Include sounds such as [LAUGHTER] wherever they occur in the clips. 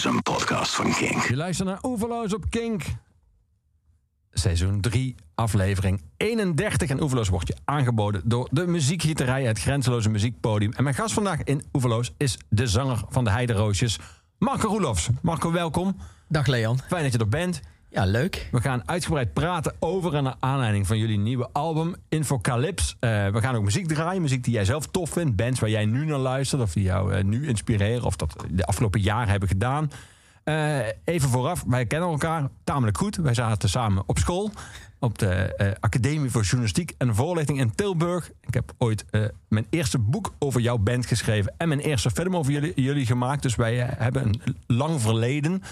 is een podcast van Kink. Je luistert naar Oeverloos op Kink. Seizoen 3, aflevering 31. En Oeverloos wordt je aangeboden door de muziekgieterij, het grenzeloze muziekpodium. En mijn gast vandaag in Oeverloos is de zanger van de Heideroosjes, Marco Roelofs. Marco, welkom. Dag Leon. Fijn dat je er bent. Ja, leuk. We gaan uitgebreid praten over en naar aanleiding van jullie nieuwe album Infocalyps. Uh, we gaan ook muziek draaien, muziek die jij zelf tof vindt, bands waar jij nu naar luistert of die jou uh, nu inspireren of dat de afgelopen jaren hebben gedaan. Uh, even vooraf, wij kennen elkaar tamelijk goed. Wij zaten samen op school op de Academie voor Journalistiek en Voorlichting in Tilburg. Ik heb ooit mijn eerste boek over jouw band geschreven en mijn eerste film over jullie, jullie gemaakt. Dus wij hebben een lang verleden.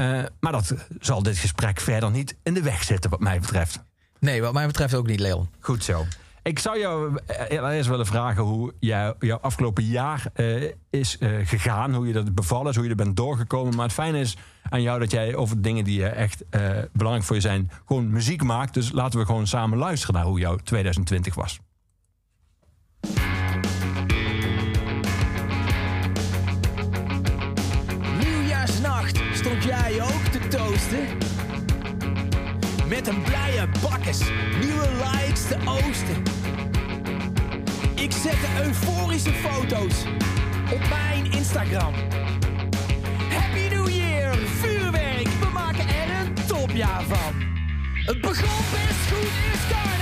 Uh, maar dat zal dit gesprek verder niet in de weg zitten, wat mij betreft. Nee, wat mij betreft ook niet, Leon. Goed zo. Ik zou jou eerst willen vragen hoe jou, jouw afgelopen jaar uh, is uh, gegaan. Hoe je dat bevallen is, hoe je er bent doorgekomen. Maar het fijne is aan jou dat jij over dingen die echt belangrijk voor je zijn... gewoon muziek maakt. Dus laten we gewoon samen luisteren naar hoe jouw 2020 was. Met een blije bakkes, nieuwe likes te oosten. Ik zette euforische foto's op mijn Instagram. Happy New Year, vuurwerk, we maken er een topjaar van. Het begon best goed, is carnaval,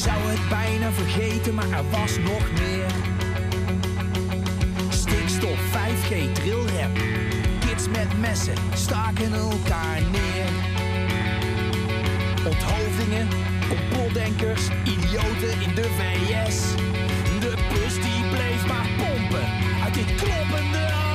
zou het bijna vergeten, maar er was nog meer. Stikstof, 5G, drillrap. Kids met messen staken elkaar neer. Onthoofdingen, complotdenkers, idioten in de VS. De bus die bleef maar pompen uit dit kloppende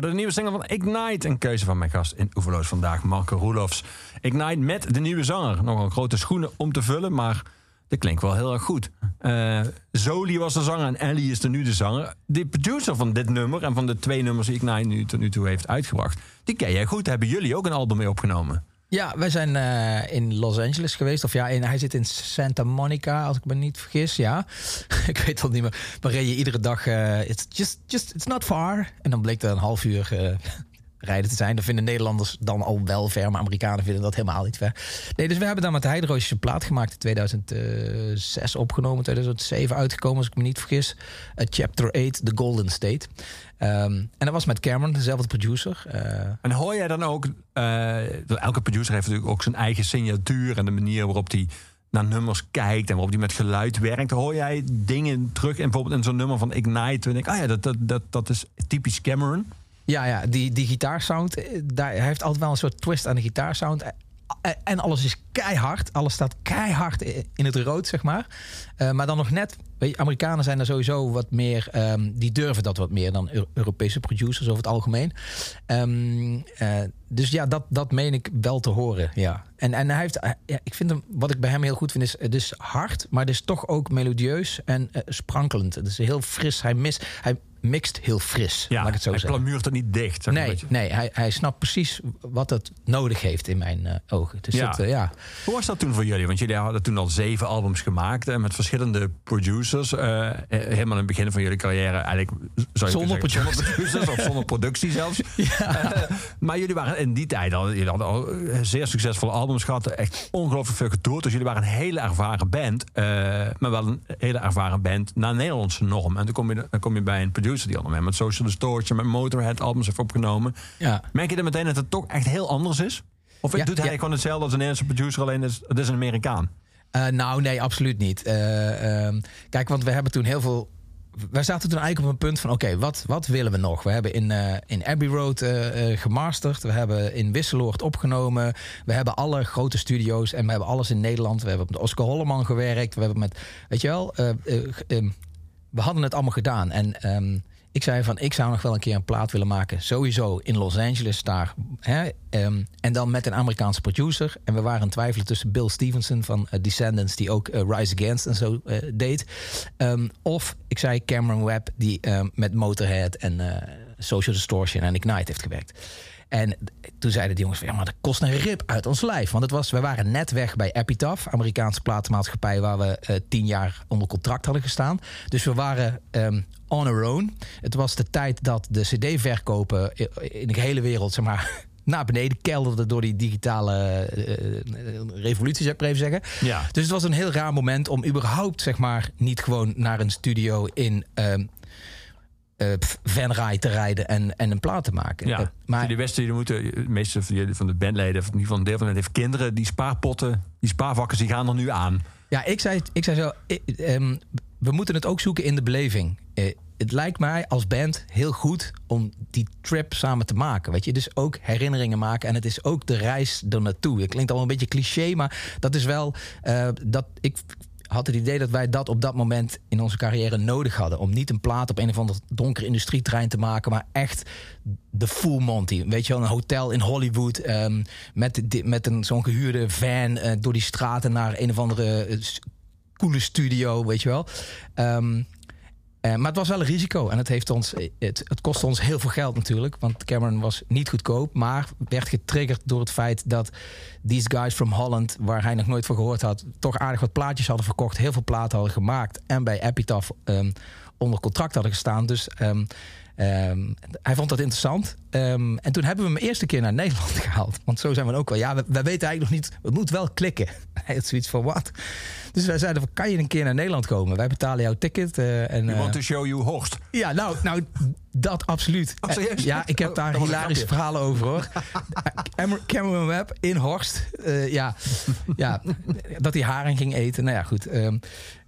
de nieuwe single van Ignite. Een keuze van mijn gast in Oeverloos vandaag, Marco Roelofs. Ignite met de nieuwe zanger. Nog een grote schoenen om te vullen, maar dat klinkt wel heel erg goed. Uh, Zoli was de zanger en Ellie is er nu de zanger. De producer van dit nummer en van de twee nummers die Ignite nu tot nu toe heeft uitgebracht... die ken jij goed. Hebben jullie ook een album mee opgenomen? Ja, wij zijn uh, in Los Angeles geweest. Of ja, hij zit in Santa Monica, als ik me niet vergis. Ja, [LAUGHS] ik weet het niet meer. Maar reed je iedere dag, uh, it's just, just, it's not far. En dan bleek er een half uur uh, [LAUGHS] rijden te zijn. Dat vinden Nederlanders dan al wel ver, maar Amerikanen vinden dat helemaal niet ver. Nee, dus we hebben dan met de Heideroosjes een plaat gemaakt in 2006 opgenomen, 2007 uitgekomen, als ik me niet vergis. Chapter 8, The Golden State. Um, en dat was met Cameron, dezelfde producer. Uh, en hoor jij dan ook, uh, elke producer heeft natuurlijk ook zijn eigen signatuur en de manier waarop die naar nummers kijkt en waarop die met geluid werkt. Hoor jij dingen terug en bijvoorbeeld in zo'n nummer van Ignite en denk ah ja, dat, dat, dat, dat is typisch Cameron. Ja, ja die, die gitaarsound, daar, hij heeft altijd wel een soort twist aan de gitaarsound. En alles is keihard. Alles staat keihard in het rood, zeg maar. Uh, maar dan nog net. Weet je, Amerikanen zijn er sowieso wat meer. Um, die durven dat wat meer dan Europese producers over het algemeen. Um, uh, dus ja, dat, dat meen ik wel te horen. Ja. En, en hij heeft. Uh, ja, ik vind hem. Wat ik bij hem heel goed vind is. Het is hard, maar het is toch ook melodieus en sprankelend. Het is heel fris. Hij mis. Hij mixt heel fris. Ja, laat ik het zo hij zeggen. klamuurt er niet dicht. Zeg nee, nee hij, hij snapt precies wat het nodig heeft in mijn uh, ogen. Dus uh, ja. Hoe was dat toen voor jullie? Want jullie hadden toen al zeven albums gemaakt en met verschillende producers. Uh, helemaal in het begin van jullie carrière eigenlijk zou je zonder, producers of zonder productie zelfs. [LAUGHS] Ja. maar jullie waren in die tijd al, jullie hadden al zeer succesvolle albums gehad, echt ongelooflijk veel getoerd. Dus jullie waren een hele ervaren band, maar wel een hele ervaren band naar Nederlandse norm. En toen kom je, dan kom je bij een producer die al met Social Distortion, met Motorhead albums heeft opgenomen. Ja. Merk je dan meteen dat het toch echt heel anders is? Of Ja, doet hij gewoon hetzelfde als een Nederlandse producer, alleen is, het is een Amerikaan? Uh, nou, nee, absoluut niet. Uh, um, kijk, want we hebben toen heel veel. Wij zaten toen eigenlijk op een punt van: oké, wat, wat willen we nog? We hebben in, uh, in Abbey Road gemasterd. We hebben in Wisseloord opgenomen. We hebben alle grote studio's en we hebben alles in Nederland. We hebben met Oscar Holleman gewerkt. We hebben met, weet je wel, um, we hadden het allemaal gedaan. En um, ik zei van, ik zou nog wel een keer een plaat willen maken. Sowieso in Los Angeles daar. Hè? Um, en dan met een Amerikaanse producer. En we waren aan twijfelen tussen Bill Stevenson van uh, Descendants... die ook uh, Rise Against en zo uh, deed. Um, of, ik zei Cameron Webb... die um, met Motorhead en Social Distortion en Ignite heeft gewerkt. En toen zeiden de jongens van, ja, maar dat kost een rip uit ons lijf. Want het was, we waren net weg bij Epitaph, Amerikaanse platenmaatschappij... waar we uh, tien jaar onder contract hadden gestaan. Dus we waren um, on our own. Het was de tijd dat de cd-verkopen in de hele wereld, zeg maar... [LAUGHS] naar beneden kelderde door die digitale uh, revolutie, zou ik even zeggen. Ja. Dus het was een heel raar moment om überhaupt, zeg maar... niet gewoon naar een studio in... Um, uh, Van Rai te rijden en, en een plaat te maken. Ja, uh, maar de Westen, jullie moeten, de meeste van de bandleden, of in ieder geval een deel van het heeft kinderen, die spaarpotten, die spaarvakken, die gaan er nu aan. Ja, ik zei, ik zei zo, ik, um, we moeten het ook zoeken in de beleving. Uh, het lijkt mij als band heel goed om die trip samen te maken. Weet je, dus ook herinneringen maken. En het is ook de reis er naartoe. Het klinkt al een beetje cliché, maar dat is wel uh, dat ik had het idee dat wij dat op dat moment in onze carrière nodig hadden. Om niet een plaat op een of ander donker industrieterrein te maken, maar echt de full Monty. Weet je wel, een hotel in Hollywood um, met, met een, zo'n gehuurde van uh, door die straten naar een of andere coole studio, weet je wel. Um, uh, maar het was wel een risico en het, heeft ons, het, het kostte ons heel veel geld natuurlijk. Want Cameron was niet goedkoop, maar werd getriggerd door het feit dat These Guys from Holland, waar hij nog nooit van gehoord had, toch aardig wat plaatjes hadden verkocht, heel veel platen hadden gemaakt en bij Epitaph um, onder contract hadden gestaan. Dus um, um, hij vond dat interessant. En toen hebben we hem eerste keer naar Nederland [LAUGHS] gehaald. Want zo zijn we ook wel. Ja, we, we weten eigenlijk nog niet. Het moet wel klikken. [LAUGHS] Hij had zoiets van wat. Dus wij zeiden van, kan je een keer naar Nederland komen? Wij betalen jouw ticket. Uh, en, you want to show you Horst. Ja, nou, nou dat absoluut. Oh? Ja, ik heb daar oh, hilarische verhalen over hoor. [LAUGHS] Cameron Webb in Horst. Uh, ja, ja, dat hij haring ging eten. Nou ja, goed. Um,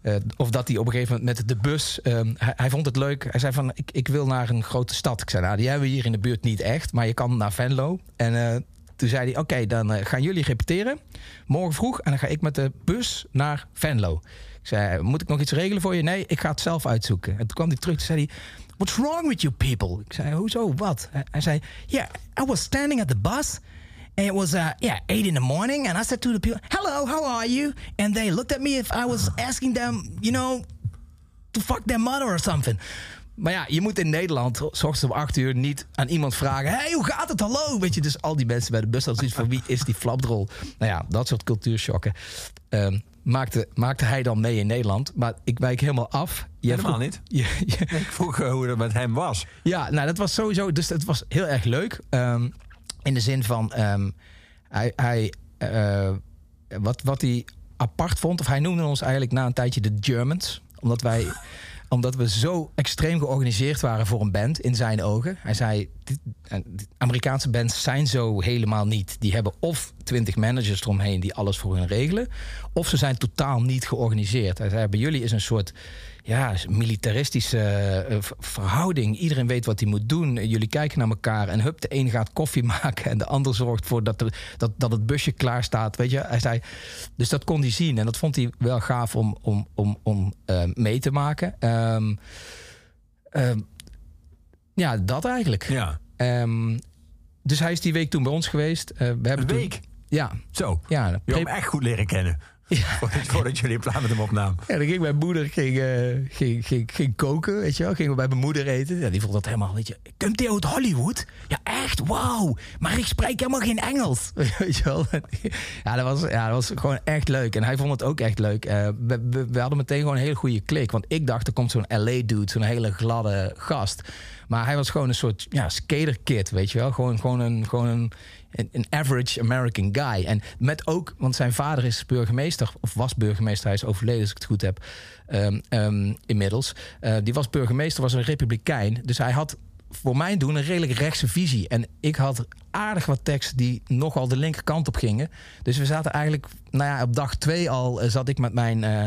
uh, of dat hij op een gegeven moment met de bus... Um, hij, hij, vond het leuk. Hij zei van, ik, ik wil naar een grote stad. Ik zei, nou, die hebben we hier in de buurt niet echt. Maar je kan naar Venlo. En uh, toen zei hij, oké, dan uh, gaan jullie repeteren. Morgen vroeg. En dan ga ik met de bus naar Venlo. Ik zei, moet ik nog iets regelen voor je? Nee, ik ga het zelf uitzoeken. En toen kwam hij terug en zei hij... What's wrong with you people? Ik zei, hoezo, wat? Hij- zei, yeah, I was standing at the bus... And it was uh yeah eight in the morning, and I said to the people, "Hello, how are you?" And they looked at me if I was asking them, you know, to fuck their mother or something. Maar ja, je moet in Nederland, s ochtends om acht uur, niet aan iemand vragen: hey, hoe gaat het? Hallo? Weet je, dus al die mensen bij de bus hadden zoiets van: wie is die flapdrol? Nou ja, dat soort cultuurschokken. ehm, maakte, maakte hij dan mee in Nederland. Maar ik wijk helemaal af. Jij Helemaal vroeg- niet. [LAUGHS] Je- je- Ik vroeg eh, hoe dat met hem was. ja, nou, dat was sowieso. Dus het was heel erg leuk. Ehm, in de zin van. ehm, hij. hij eh, wat, wat hij apart vond. Of hij noemde ons eigenlijk na een tijdje de Germans. Omdat wij. [LAUGHS] omdat we zo extreem georganiseerd waren voor een band in zijn ogen. Hij zei: eh, Amerikaanse bands zijn zo helemaal niet. Die hebben of twintig managers eromheen die alles voor hun regelen. Of ze zijn totaal niet georganiseerd. Hij zei: Bij jullie is een soort ja, militaristische eh, verhouding. Iedereen weet wat hij moet doen. Jullie kijken naar elkaar en hup, de een gaat koffie [LAUGHS] maken en de ander zorgt voor dat, er, dat, dat het busje klaar staat. Weet je, hij zei. Dus dat kon hij zien en dat vond hij wel gaaf om, om, om, om eh, mee te maken. Ehm, ehm, ja, dat eigenlijk. Ja. Ehm, dus hij is die week toen bij ons geweest. Eh, we hebben Een toen- week? Ja. Zo. Ja, Je hebt hem echt goed leren kennen. [LAUGHS] Voordat, voordat jullie een plaat met hem opnamen. Ja, dan ging mijn moeder ging, eh, ging, ging, ging koken, weet je wel. Gingen we bij mijn moeder eten. Ja, die vond dat helemaal, weet je. Komt hij uit Hollywood? Ja, echt? Wauw. Maar ik spreek helemaal geen Engels. [LAUGHS] Weet je wel. [LAUGHS] Ja dat, was, ja, dat was gewoon echt leuk. En hij vond het ook echt leuk. Eh, we, we, we hadden meteen gewoon een hele goede klik. Want ik dacht, er komt zo'n LA-dude, zo'n hele gladde gast. Maar hij was gewoon een soort ja, skaterkid, weet je wel. Gewoon, gewoon, een, gewoon een, een, average American guy. En met ook, want zijn vader is burgemeester, of was burgemeester, hij is overleden als ik het goed heb, ehm, ehm, inmiddels. Eh, die was burgemeester, was een republikein. Dus hij had voor mijn doen een redelijk rechtse visie. En ik had aardig wat teksten die nogal de linkerkant op gingen. Dus we zaten eigenlijk, nou ja, op dag twee al eh, zat ik met mijn eh,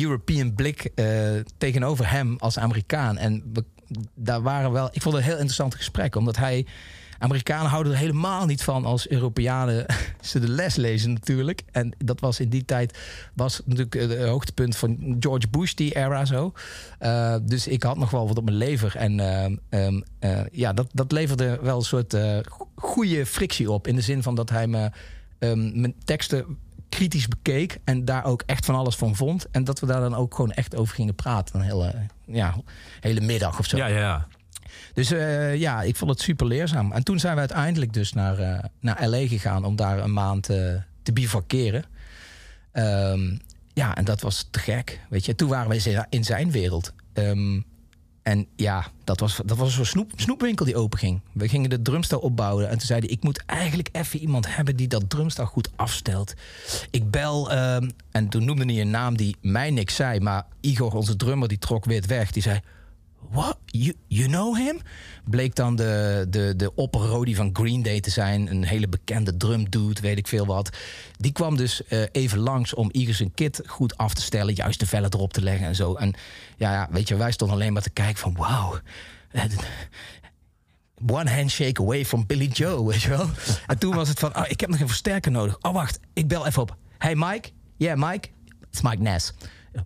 European blik tegenover hem als Amerikaan. En we, daar waren wel, ik vond het een heel interessant gesprek, omdat hij. Amerikanen houden er helemaal niet van als Europeanen [LAUGHS] ze de les lezen natuurlijk. En dat was in die tijd was natuurlijk het hoogtepunt van George Bush, die era zo. Uh, dus ik had nog wel wat op mijn lever. En uh, um, uh, ja, dat, dat leverde wel een soort goede frictie op. In de zin van dat hij me, um, mijn teksten kritisch bekeek en daar ook echt van alles van vond. En dat we daar dan ook gewoon echt over gingen praten. Een hele, ja, hele middag of zo. Ja, ja. Dus uh, ja, ik vond het super leerzaam. En toen zijn we uiteindelijk dus naar, uh, naar LA gegaan om daar een maand uh, te bivakeren. Um, ja, en dat was te gek. Weet je, toen waren we in zijn wereld. Um, en ja, dat was, dat was snoep, snoepwinkel die open ging. We gingen de drumstel opbouwen. En toen zeiden ik moet eigenlijk even iemand hebben die dat drumstel goed afstelt. Ik bel, um, en toen noemde hij een naam die mij niks zei. Maar Igor, onze drummer, die trok weer weg. Die zei, What? You, you know him? Bleek dan de, de, de opper Rody van Green Day te zijn. Een hele bekende drumdude, weet ik veel wat. Die kwam dus uh, even langs om Igor zijn kit goed af te stellen. Juist de vellen erop te leggen en zo. En ja, ja weet je, wij stonden alleen maar te kijken van... Wauw, one handshake away from Billy Joe, weet je wel. en toen was het van, oh, ik heb nog een versterker nodig. Oh, wacht, ik bel even op. Hey Mike? Yeah, Mike? It's Mike Ness.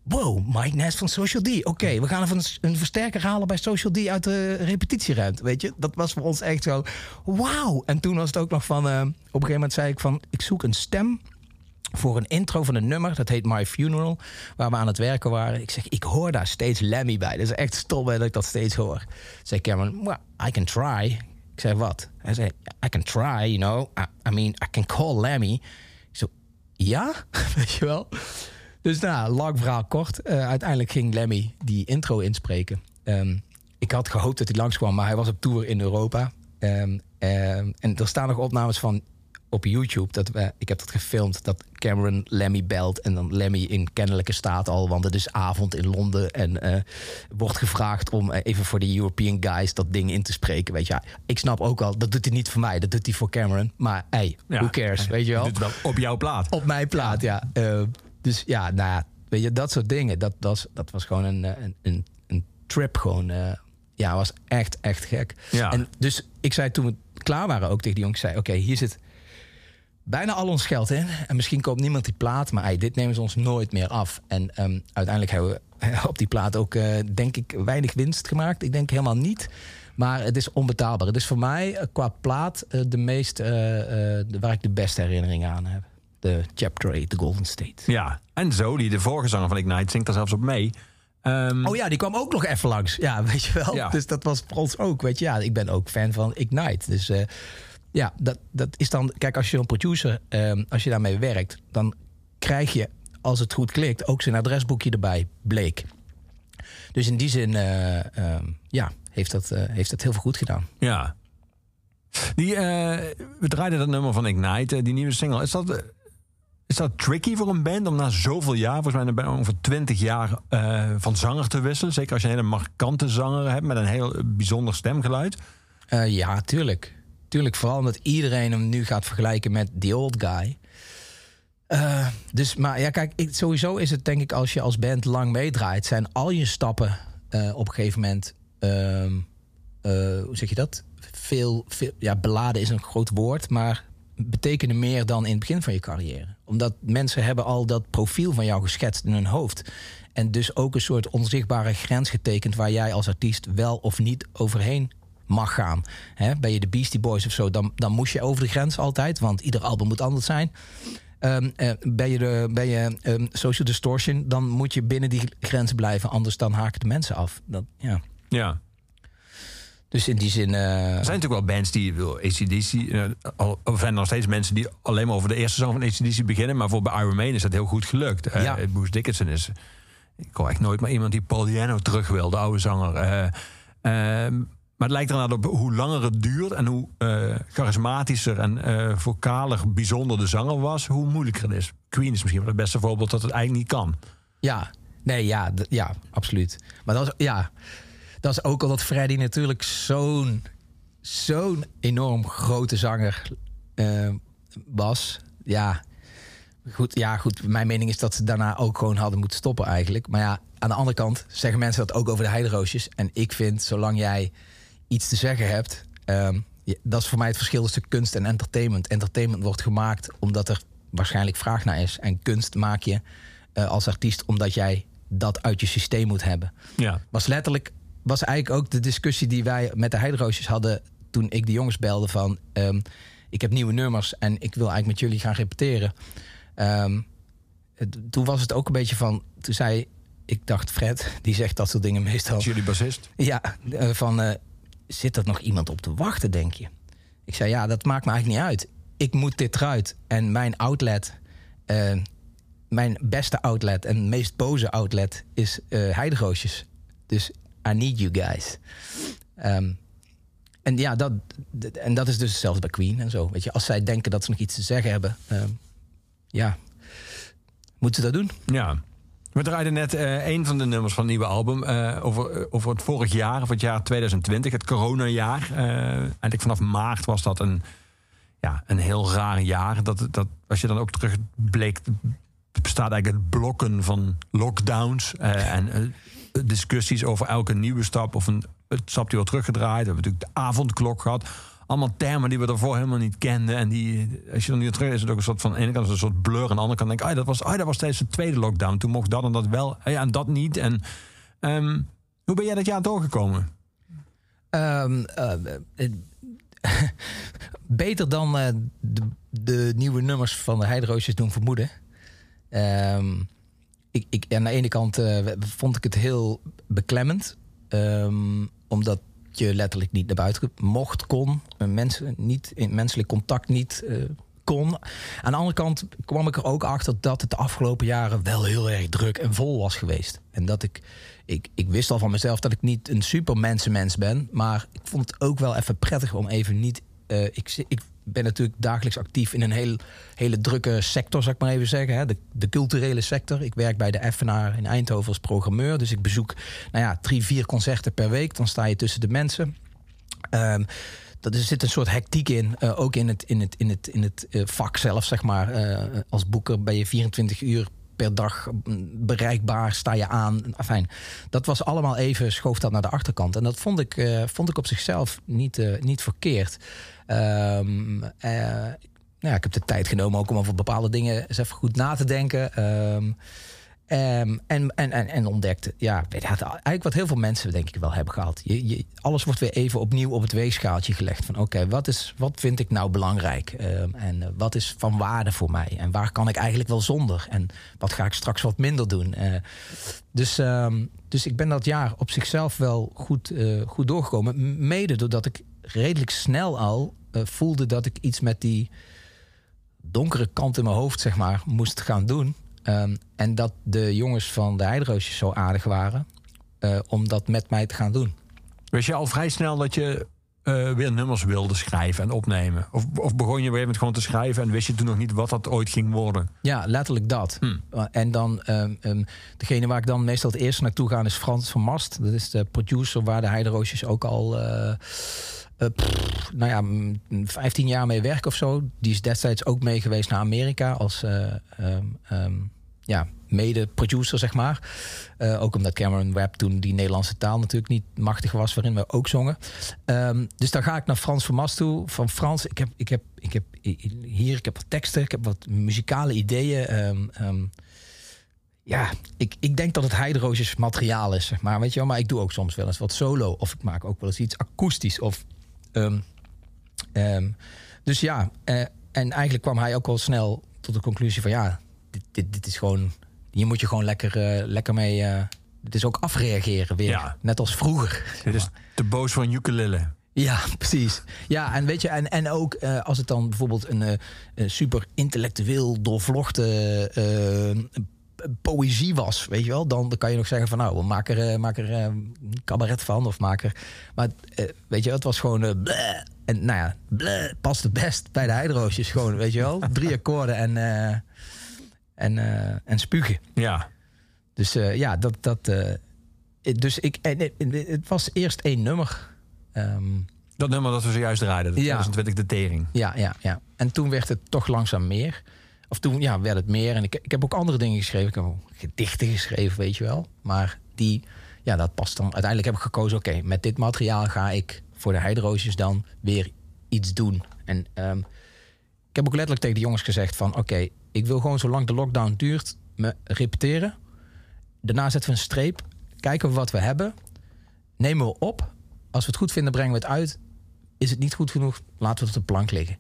Wow, Mike Ness van Social D. Oké, okay, we gaan even een, een, versterker halen bij Social D uit de repetitieruimte. Weet je, dat was voor ons echt zo. Wauw. En toen was het ook nog van. Uh, op een gegeven moment zei ik van: ik zoek een stem voor een intro van een nummer. Dat heet My Funeral. Waar we aan het werken waren. Ik zeg: ik hoor daar steeds Lemmy bij. Dat is echt stom dat ik dat steeds hoor. Zei Cameron: well, I can try. Ik zei: wat? Hij zei: I can try, you know. I, I mean, I can call Lemmy. Ik zo: ja, [LAUGHS] weet je wel. Dus nou, lang verhaal kort. Uh, uiteindelijk ging Lemmy die intro inspreken. Um, ik had gehoopt dat hij langskwam, maar hij was op tour in Europa. Um, um, en er staan nog opnames van op YouTube. Dat we, ik heb dat gefilmd, dat Cameron Lemmy belt... en dan Lemmy in kennelijke staat al... want het is avond in Londen en uh, wordt gevraagd om uh, even voor de European guys... dat ding in te spreken, weet je. Ja, ik snap ook al, dat doet hij niet voor mij, dat doet hij voor Cameron. Maar hey, ja, who cares, weet je wel. Wel op jouw plaat. Op mijn plaat, ja. Uh, dus ja, nou ja, weet je, dat soort dingen. Dat, dat, dat was gewoon een, een, een, een trip. Gewoon, uh, ja, was echt, echt gek. Ja. En dus ik zei toen we klaar waren ook tegen die jongens, zei, oké, okay, hier zit bijna al ons geld in. En misschien koopt niemand die plaat, maar ey, dit nemen ze ons nooit meer af. En ehm, uiteindelijk [LAUGHS] hebben we op die plaat ook, eh, denk ik, weinig winst gemaakt. Ik denk helemaal niet. Maar het is onbetaalbaar. Het is voor mij eh, qua plaat eh, de meest, eh, eh, waar ik de beste herinneringen aan heb. De Chapter 8, The Golden State. Ja, en Zoli, de vorige zanger van Ignite, zingt daar zelfs op mee. Ehm, Oh ja, die kwam ook nog even langs. Ja, [LAUGHS] weet je wel. Ja. Dus dat was voor ons ook. Weet je, ja, ik ben ook fan van Ignite. Dus eh, ja, dat, dat is dan. Kijk, als je een producer, ehm, als je daarmee werkt, dan krijg je, als het goed klikt, ook zijn adresboekje erbij, bleek. Dus in die zin, eh, ehm, ja, heeft dat, eh, heeft dat heel veel goed gedaan. Ja. Die, we draaiden dat nummer van Ignite, die nieuwe single. Is dat, is dat tricky voor een band om na zoveel jaar, volgens mij bijna ongeveer 20 jaar, eh, van zanger te wisselen? Zeker als je een hele markante zanger hebt met een heel bijzonder stemgeluid. Eh, ja, tuurlijk. Tuurlijk, vooral omdat iedereen hem nu gaat vergelijken met The Old Guy. Eh, dus, maar ja, kijk, sowieso is het denk ik als je als band lang meedraait, zijn al je stappen op een gegeven moment, ehm, eh, hoe zeg je dat? Veel, veel, ja, beladen is een groot woord, maar betekenen meer dan in het begin van je carrière. Omdat mensen hebben al dat profiel van jou geschetst in hun hoofd. En dus ook een soort onzichtbare grens getekend waar jij als artiest wel of niet overheen mag gaan. Hè, ben je de Beastie Boys of zo, dan, dan moest je over de grens altijd, want ieder album moet anders zijn. Ehm, eh, ben je, de, ben je ehm, Social Distortion, dan moet je binnen die grenzen blijven, anders dan haken de mensen af. Dat, ja. Ja. Dus in die zin. eh, Er zijn natuurlijk wel bands die, bedoel, ACDC, eh, al- of zijn er nog steeds mensen die alleen maar over de eerste song van ACDC beginnen. Maar voor bij Iron Maiden is dat heel goed gelukt. Eh, Ja. Bruce Dickinson is, ik hoor echt nooit maar iemand die Paul Diano terug wil, de oude zanger. Eh, ehm, maar het lijkt er op hoe langer het duurt en hoe charismatischer en vocaler bijzonder de zanger was, hoe moeilijker het is. Queen is misschien wel het beste voorbeeld dat het eigenlijk niet kan. Ja, nee, ja, ja, absoluut. Maar dat is, ja, dat is ook omdat Freddy natuurlijk zo'n zo'n enorm grote zanger eh, was. Ja goed, ja, goed. Mijn mening is dat ze daarna ook gewoon hadden moeten stoppen eigenlijk. Maar ja, aan de andere kant zeggen mensen dat ook over de heideroosjes. En ik vind, zolang jij iets te zeggen hebt... ehm, dat is voor mij het verschil tussen kunst en entertainment. Entertainment wordt gemaakt omdat er waarschijnlijk vraag naar is. En kunst maak je eh, als artiest omdat jij dat uit je systeem moet hebben Ja. was letterlijk was eigenlijk ook de discussie die wij met de Heideroosjes hadden toen ik de jongens belde van ehm, ik heb nieuwe nummers en ik wil eigenlijk met jullie gaan repeteren. Ehm, het- toen was het ook een beetje van toen zei ik dacht Fred [LAUGHS] die zegt dat soort dingen meestal Is jullie bassist? ja eh, van eh, zit er nog iemand op te wachten denk je? Ik zei ja dat maakt me eigenlijk niet uit. Ik moet dit eruit en mijn outlet eh, mijn beste outlet en meest boze outlet is eh heideroosjes. Dus I need you guys. Ehm, en ja, dat, en dat is dus zelfs bij Queen en zo. Weet je, als zij denken dat ze nog iets te zeggen hebben, ehm, ja, moeten ze dat doen. Ja. We draaiden net eh, een van de nummers van het nieuwe album eh, over, eh, over het vorig jaar, of het jaar 2020, het coronajaar. Eh eigenlijk vanaf maart was dat een, ja, een heel raar jaar. Dat, dat, als je dan ook terug bleek, het bestaat eigenlijk uit blokken van lockdowns en discussies over elke nieuwe stap of een stap die wordt teruggedraaid. We hebben natuurlijk de avondklok gehad. Allemaal termen die we daarvoor helemaal niet kenden. En die, als je dan nu terug is het ook een soort van... aan de ene kant een soort blur. Aan de andere kant denk ik... Ah, dat, was, ah, dat was tijdens de tweede lockdown. Toen mocht dat en dat wel. Ja, en dat niet. En ehm, hoe ben jij dat jaar doorgekomen? Ehm, eh, eh, [LAUGHS] beter dan eh, de, de nieuwe nummers van de Heideroosjes doen vermoeden. Ehm, ik, ik, aan de ene kant eh, vond ik het heel beklemmend. ehm, omdat je letterlijk niet naar buiten mocht, kon. eh, Mensen niet, in menselijk contact niet eh, kon. Aan de andere kant kwam ik er ook achter dat het de afgelopen jaren wel heel erg druk en vol was geweest. En dat ik, ik, ik wist al van mezelf dat ik niet een super mensenmens ben. Maar ik vond het ook wel even prettig om even niet. eh, ik, ik ben natuurlijk dagelijks actief in een heel, hele drukke sector, zou ik maar even zeggen. Hè? De, de culturele sector. Ik werk bij de Effenaar in Eindhoven als programmeur. Dus ik bezoek nou ja, drie, vier concerten per week. Dan sta je tussen de mensen. Ehm, dat er zit een soort hectiek in, eh, ook in het, in het, in het, in het eh, vak zelf, zeg maar. Eh, als boeker ben je 24 uur per dag bereikbaar, sta je aan. Enfin, dat was allemaal even, schoof dat naar de achterkant. En dat vond ik, eh, vond ik op zichzelf niet, eh, niet verkeerd. Ehm, eh, ja, ik heb de tijd genomen ook om over bepaalde dingen eens even goed na te denken. Ehm, ehm, en, en, en, en ontdekte, ja, eigenlijk wat heel veel mensen denk ik wel hebben gehad. Je, je, alles wordt weer even opnieuw op het weegschaaltje gelegd. Van oké, wat is wat vind ik nou belangrijk? Ehm, en eh, wat is van waarde voor mij? En waar kan ik eigenlijk wel zonder? En wat ga ik straks wat minder doen? Eh, dus, ehm, dus ik ben dat jaar op zichzelf wel goed, eh, goed doorgekomen. Mede doordat ik redelijk snel al voelde dat ik iets met die donkere kant in mijn hoofd, zeg maar, moest gaan doen. Ehm, en dat de jongens van de Heideroosjes zo aardig waren eh, om dat met mij te gaan doen. Wist je al vrij snel dat je eh, weer nummers wilde schrijven en opnemen? Of, of begon je gegeven moment gewoon te schrijven en wist je toen nog niet wat dat ooit ging worden? Ja, letterlijk dat. Hmm. Uh, En dan, ehm, ehm, degene waar ik dan meestal het eerst naartoe ga is Frans van Mast. Dat is de producer waar de Heideroosjes ook al, eh, eh, pff, nou ja, mm, 15 jaar mee werken of zo. Die is destijds ook mee geweest naar Amerika als eh, ja, mede-producer, zeg maar. Eh, ook omdat Cameron Webb toen die Nederlandse taal natuurlijk niet machtig was, waarin we ook zongen. Ehm, dus dan ga ik naar Frans van Mast toe. Van Frans, ik heb, ik heb, ik heb hier, ik heb wat teksten, ik heb wat muzikale ideeën. Ehm, ehm, ja, ik, ik denk dat het Heideroosjes materiaal is, zeg maar. Weet je wel, maar ik doe ook soms wel eens wat solo. Of ik maak ook wel eens iets akoestisch. Of, dus ja, eh, en eigenlijk kwam hij ook wel snel tot de conclusie van... ja, dit, dit, dit is gewoon... hier moet je gewoon lekker, eh, lekker mee... eh dit is ook afreageren weer. Ja. Net als vroeger. Dit is te boos een ukulele. Ja, [LAUGHS] precies. Ja, en weet je, en, en ook eh, als het dan bijvoorbeeld een, eh, een super intellectueel doorvlochten eh, poëzie was, weet je wel, dan, dan kan je nog zeggen van nou, maak er, eh, maak er eh, een cabaret van of maak er. Maar eh, weet je, het was gewoon. eh, bleh. en nou ja, bleh, past het best bij de Heideroosjes. Gewoon, weet je wel, drie akkoorden en, eh, en, eh, en spugen. Ja. Dus eh, ja, dat. dat eh, dus ik, en, het- was eerst één nummer. Ehm, Dat nummer dat we zojuist draaiden, de Ja. 2020 de tering. Ja, ja, ja. En toen werd het toch langzaam meer. Of toen ja, werd het meer. En ik, ik heb ook andere dingen geschreven. Ik heb ook gedichten geschreven, weet je wel. Maar die, ja, dat past dan. Uiteindelijk heb ik gekozen, oké, met dit materiaal ga ik voor de Heideroosjes dan weer iets doen. En ehm, ik heb ook letterlijk tegen de jongens gezegd van, oké, ik wil gewoon zolang de lockdown duurt, me repeteren. Daarna zetten we een streep. Kijken we wat we hebben. Nemen we op. Als we het goed vinden, brengen we het uit. Is het niet goed genoeg, laten we het op de plank liggen.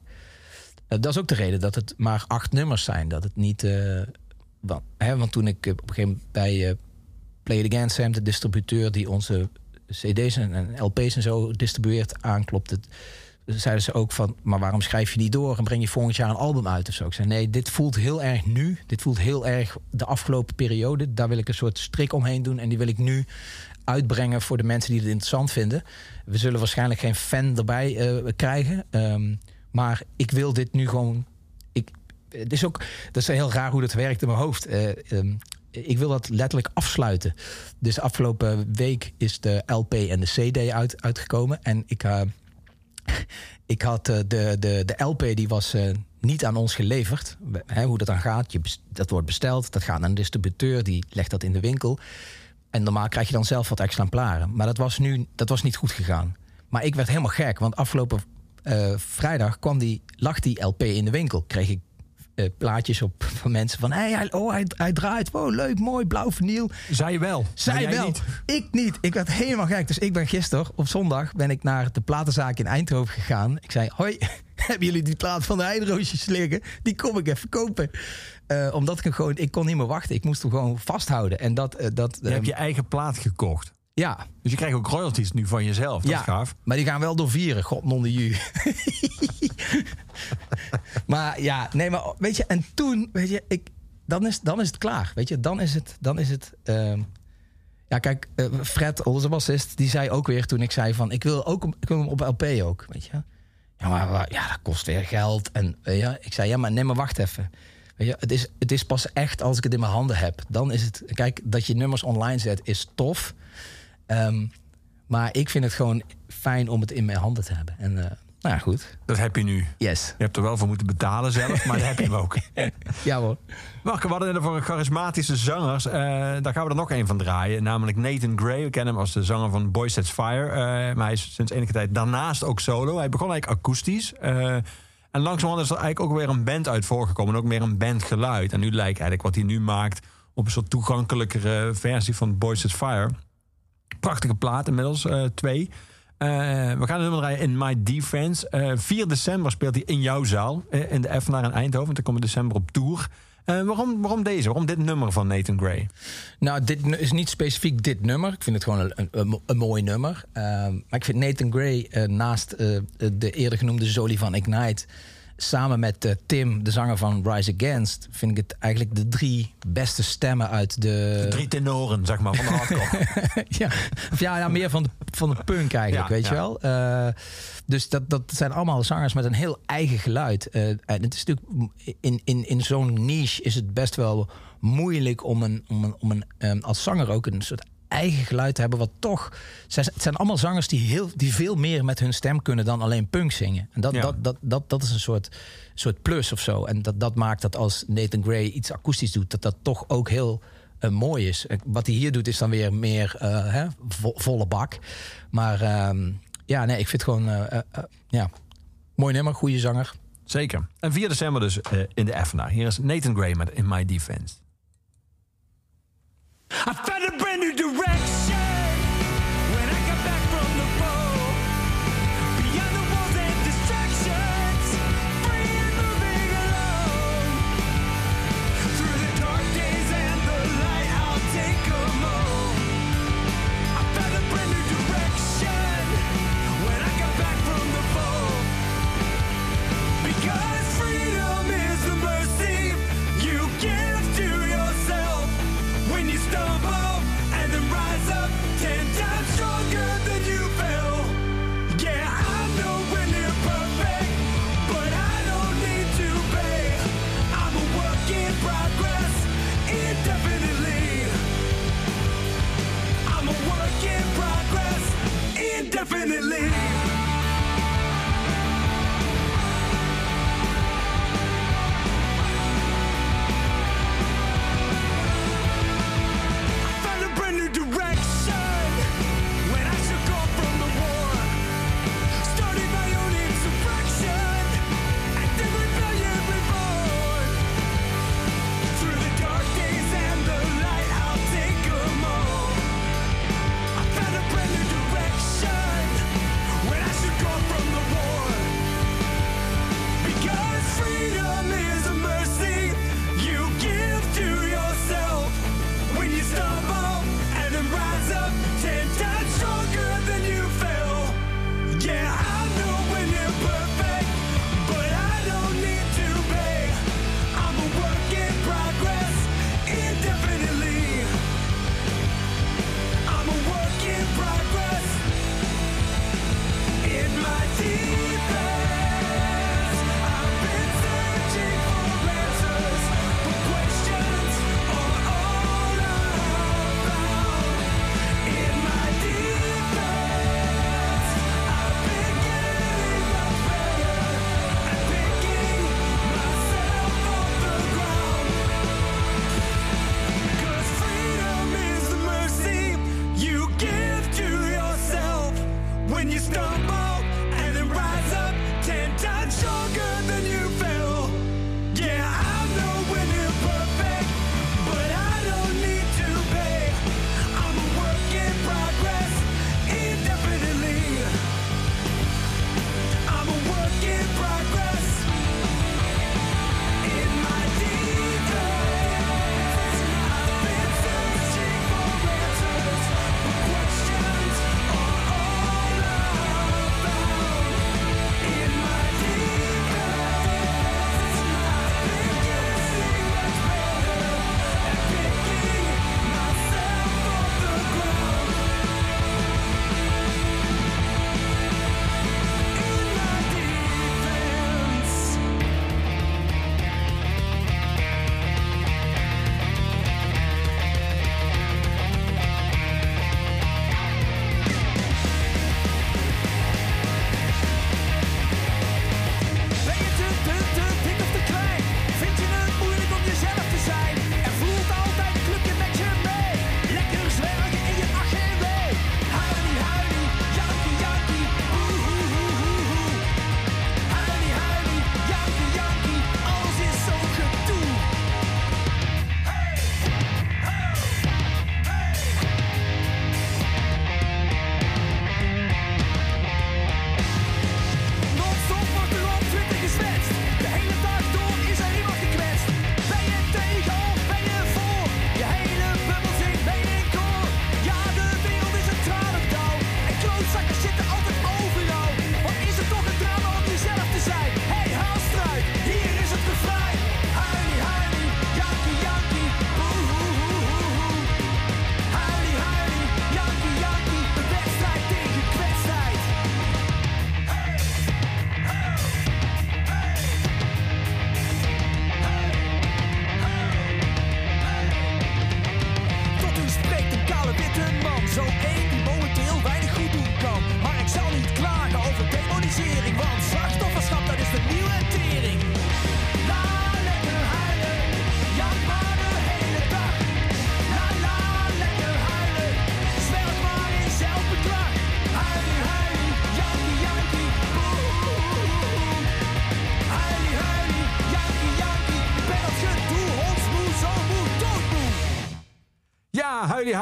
Eh, dat is ook de reden dat het maar acht nummers zijn. Dat het niet. eh, want, hè, want toen ik eh, op een gegeven moment bij Play It Again Sam, de distributeur die onze CD's en, en LP's en zo distribueert, aanklopte. Zeiden ze ook van, maar waarom schrijf je niet door en breng je volgend jaar een album uit of zo? Ik zei, nee, dit voelt heel erg nu. Dit voelt heel erg de afgelopen periode. Daar wil ik een soort strik omheen doen en die wil ik nu uitbrengen voor de mensen die het interessant vinden. We zullen waarschijnlijk geen fan erbij eh, krijgen. Ehm, maar ik wil dit nu gewoon. Ik, het is ook. Dat is heel raar hoe dat werkt in mijn hoofd. Eh, ehm, ik wil dat letterlijk afsluiten. Dus afgelopen week is de LP en de CD uit, uitgekomen. En ik, eh, [LAUGHS] ik had eh, de, de, de LP die was eh, niet aan ons geleverd. Hoe dat dan gaat. Je, dat wordt besteld. Dat gaat naar een distributeur. Die legt dat in de winkel. En normaal krijg je dan zelf wat exemplaren. Maar dat was nu dat was niet goed gegaan. Maar ik werd helemaal gek. Want afgelopen eh, vrijdag kwam die, lag die LP in de winkel. Kreeg ik eh, plaatjes op van mensen van... Hey, hij, oh, hij, hij draait. Wow, leuk, mooi, blauw vinyl. Zij wel. Zij wel. niet. Ik niet. Ik werd helemaal gek. Dus ik ben gisteren op zondag ben ik naar de platenzaak in Eindhoven gegaan. Ik zei, hoi, [LAUGHS] hebben jullie die plaat van de Heideroosjes liggen? Die kom ik even kopen. Eh, omdat ik hem gewoon, ik kon niet meer wachten. Ik moest hem gewoon vasthouden. En dat, eh, dat Je hebt ehm, je eigen plaat gekocht. Ja, Dus je krijgt ook royalties nu van jezelf. Dat ja, is gaaf. maar die gaan wel door vieren. God non de ju. [LAUGHS] maar ja, nee, maar weet je, en toen, weet je, ik, dan, is, dan is het klaar. Weet je, dan is het, dan is het. ehm, ja, kijk, eh, Fred, onze bassist, die zei ook weer toen ik zei van, ik wil ook, ik wil hem op LP ook, weet je. Ja, maar ja, dat kost weer geld. En je, ik zei, ja, maar nee, maar wacht even. Weet je, het, is, het is pas echt als ik het in mijn handen heb. Dan is het, kijk, dat je nummers online zet is tof. Ehm, maar ik vind het gewoon fijn om het in mijn handen te hebben. En eh, nou ja, goed. Dat heb je nu. Yes. Je hebt er wel voor moeten betalen zelf, maar dat heb je hem ook. [LAUGHS] Ja hoor. Marco, we hadden het voor charismatische zangers. Eh, daar gaan we er nog een van draaien. Namelijk Nathan Gray. We kennen hem als de zanger van Boy Sets Fire. Eh, maar hij is sinds enige tijd daarnaast ook solo. Hij begon eigenlijk akoestisch. En langzamerhand is er eigenlijk ook weer een band uit voorgekomen. En ook meer een bandgeluid. En nu lijkt eigenlijk wat hij nu maakt op een soort toegankelijkere versie van Boys at Fire. Prachtige plaat inmiddels, uh, twee. Uh, we gaan een nummer draaien in My Defense. Uh, 4 december speelt hij in jouw zaal in de Evenaar in Eindhoven. Dan komt december op tour. Waarom, waarom deze? Waarom dit nummer van Nathan Gray? Nou, dit is niet specifiek dit nummer. Ik vind het gewoon een, een, mooi nummer. Maar ik vind Nathan Gray naast de eerder genoemde Zoli van Ignite samen met uh, Tim, de zanger van Rise Against, vind ik het eigenlijk de drie beste stemmen uit de. de drie tenoren, zeg maar, van de hardcore. [LAUGHS] ja, of ja, ja, meer van de, van de punk eigenlijk, ja, weet ja. je wel. Uh, dus dat, dat zijn allemaal zangers met een heel eigen geluid. Uh, en het is natuurlijk in, in, in zo'n niche is het best wel moeilijk om, een, om, een, om een, um, als zanger ook een soort eigen geluid hebben, wat toch. Het zijn allemaal zangers die, heel, die veel meer met hun stem kunnen dan alleen punk zingen. En dat, ja. dat, dat, dat, dat is een soort, soort plus of zo. En dat, dat maakt dat als Nathan Gray iets akoestisch doet, dat dat toch ook heel uh, mooi is. Wat hij hier doet, is dan weer meer uh, hè, vo, volle bak. Maar uh, ja, nee, ik vind het gewoon. uh, ja, mooi nummer, goede zanger. Zeker. En 4 december dus in de FNA. Hier is Nathan Gray met In My Defense. I Definitely.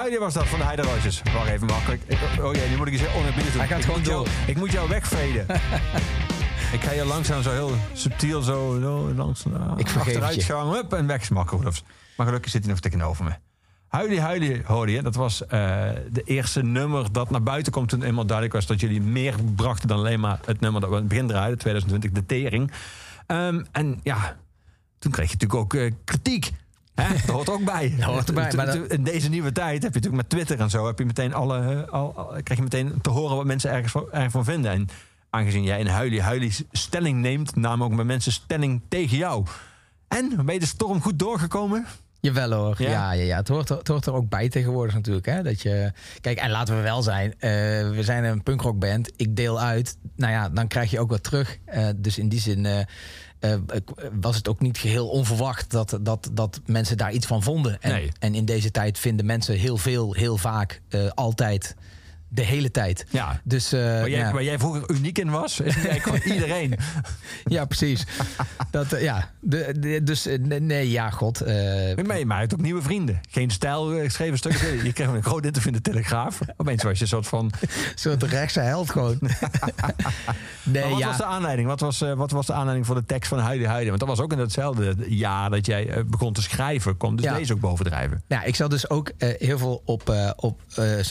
Huilie was dat van de Heideroosjes. Wacht even makkelijk. Oh ja, nu moet ik eens onerbiedig doen. Hij gaat ik gewoon jou, door. Ik moet jou wegveden. [LAUGHS] ik ga je langzaam zo heel subtiel zo, zo langs uh, Ik het achteruit gaan. Hup, en wegsmakken. Roelofs. Maar gelukkig zit hij nog tegenover me. Huilie Huilie hoorde je. Dat was eh, de eerste nummer dat naar buiten komt toen eenmaal duidelijk was dat jullie meer brachten dan alleen maar het nummer dat we in het begin draaiden, 2020, de Tering. Ehm, en ja, toen kreeg je natuurlijk ook eh, kritiek. Hè? Dat hoort ook bij. Dat hoort erbij, Toen- maar dat- In deze nieuwe tijd heb je natuurlijk met Twitter en zo... Heb je meteen alle, eh, al, al- krijg je meteen te horen wat mensen ergens van, vinden. En aangezien jij in huilie huilie stelling neemt... namen ook met mensen stelling tegen jou. En, ben je de storm goed doorgekomen? Jawel hoor. Ja? Ja, ja, ja. Het, hoort er, het hoort er ook bij tegenwoordig natuurlijk. Hè? Dat je... Kijk, en laten we wel zijn. eh, we zijn een punkrockband. Ik deel uit. Nou ja, dan krijg je ook wat terug. Eh, dus in die zin eh, was het ook niet geheel onverwacht dat, dat, dat mensen daar iets van vonden. En, Nee. en in deze tijd vinden mensen heel veel, heel vaak, eh, altijd, de hele tijd. Ja. Dus, eh, Waar jij, ja. waar jij vroeger uniek in was, is eigenlijk gewoon iedereen. [LAUGHS] ja, precies. dat, eh, ja. De, de- dus eh, nee, nee, ja, god. eh, Maar, maar je hebt ook nieuwe vrienden. Geen stijl geschreven stukken. [LAUGHS] Je kreeg een groot interview in de Telegraaf. Opeens was je een soort van... [LAUGHS] Een soort rechtse held gewoon. nee, Maar wat ja. was de aanleiding? Wat was, wat was de aanleiding voor de tekst van Huilie Huilie? Want dat was ook in hetzelfde jaar dat jij begon te schrijven. Kwam dus Ja. deze ook bovendrijven. Nou, ik zat dus ook heel veel op, op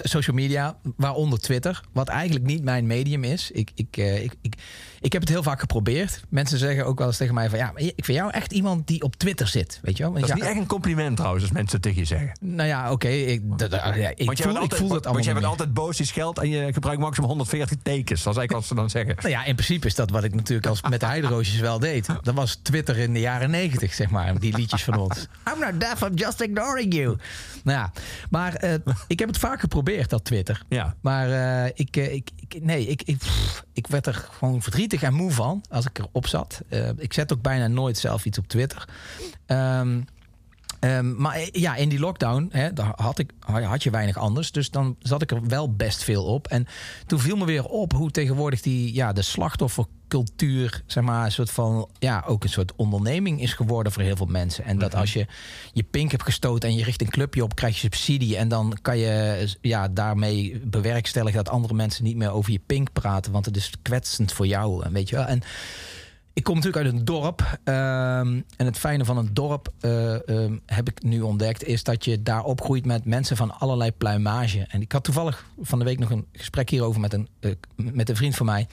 social media, waaronder Twitter, wat eigenlijk niet mijn medium is. Ik, ik, eh, ik, ik, ik heb het heel vaak geprobeerd. Mensen zeggen ook wel eens tegen mij van ja, ik vind jou echt iemand die op Twitter zit, weet je wel? Want Dat is ja, niet echt een compliment trouwens, als mensen tegen je zeggen. Nou ja, oké, ik, dat- ja, ik, Want voel, ik voel dat want allemaal jij niet bent altijd boos, je scheldt en je gebruikt maximaal 140 tekens. Dat is eigenlijk wat ze dan zeggen. Nou ja, in principe is dat wat ik natuurlijk als met de heideroosjes wel deed. Dat was Twitter in de jaren negentig, zeg maar. Die liedjes van ons. I'm not deaf, I'm just ignoring you. Nou ja, maar eh, ik heb het vaak geprobeerd, dat Twitter. Ja. Maar eh, ik, eh, ik, nee, ik, ik, ik werd er gewoon verdrietig en moe van als ik erop zat. Eh, ik zet ook bijna nooit zelf iets op Twitter. Ehm, ehm, maar eh, ja, in die lockdown hè, had, ik, had je weinig anders. Dus dan zat ik er wel best veel op. En toen viel me weer op hoe tegenwoordig die, ja, de slachtoffercultuur, zeg maar, een soort van, ja, ook een soort onderneming is geworden voor heel veel mensen. En dat als je je pink hebt gestoten en je richt een clubje op, krijg je subsidie. En dan kan je ja, daarmee bewerkstelligen dat andere mensen niet meer over je pink praten. Want het is kwetsend voor jou. En weet je wel. En ik kom natuurlijk uit een dorp. ehm, en het fijne van een dorp, eh, ehm, heb ik nu ontdekt, is dat je daar opgroeit met mensen van allerlei pluimage. En ik had toevallig van de week nog een gesprek hierover met een, eh, met een vriend van mij.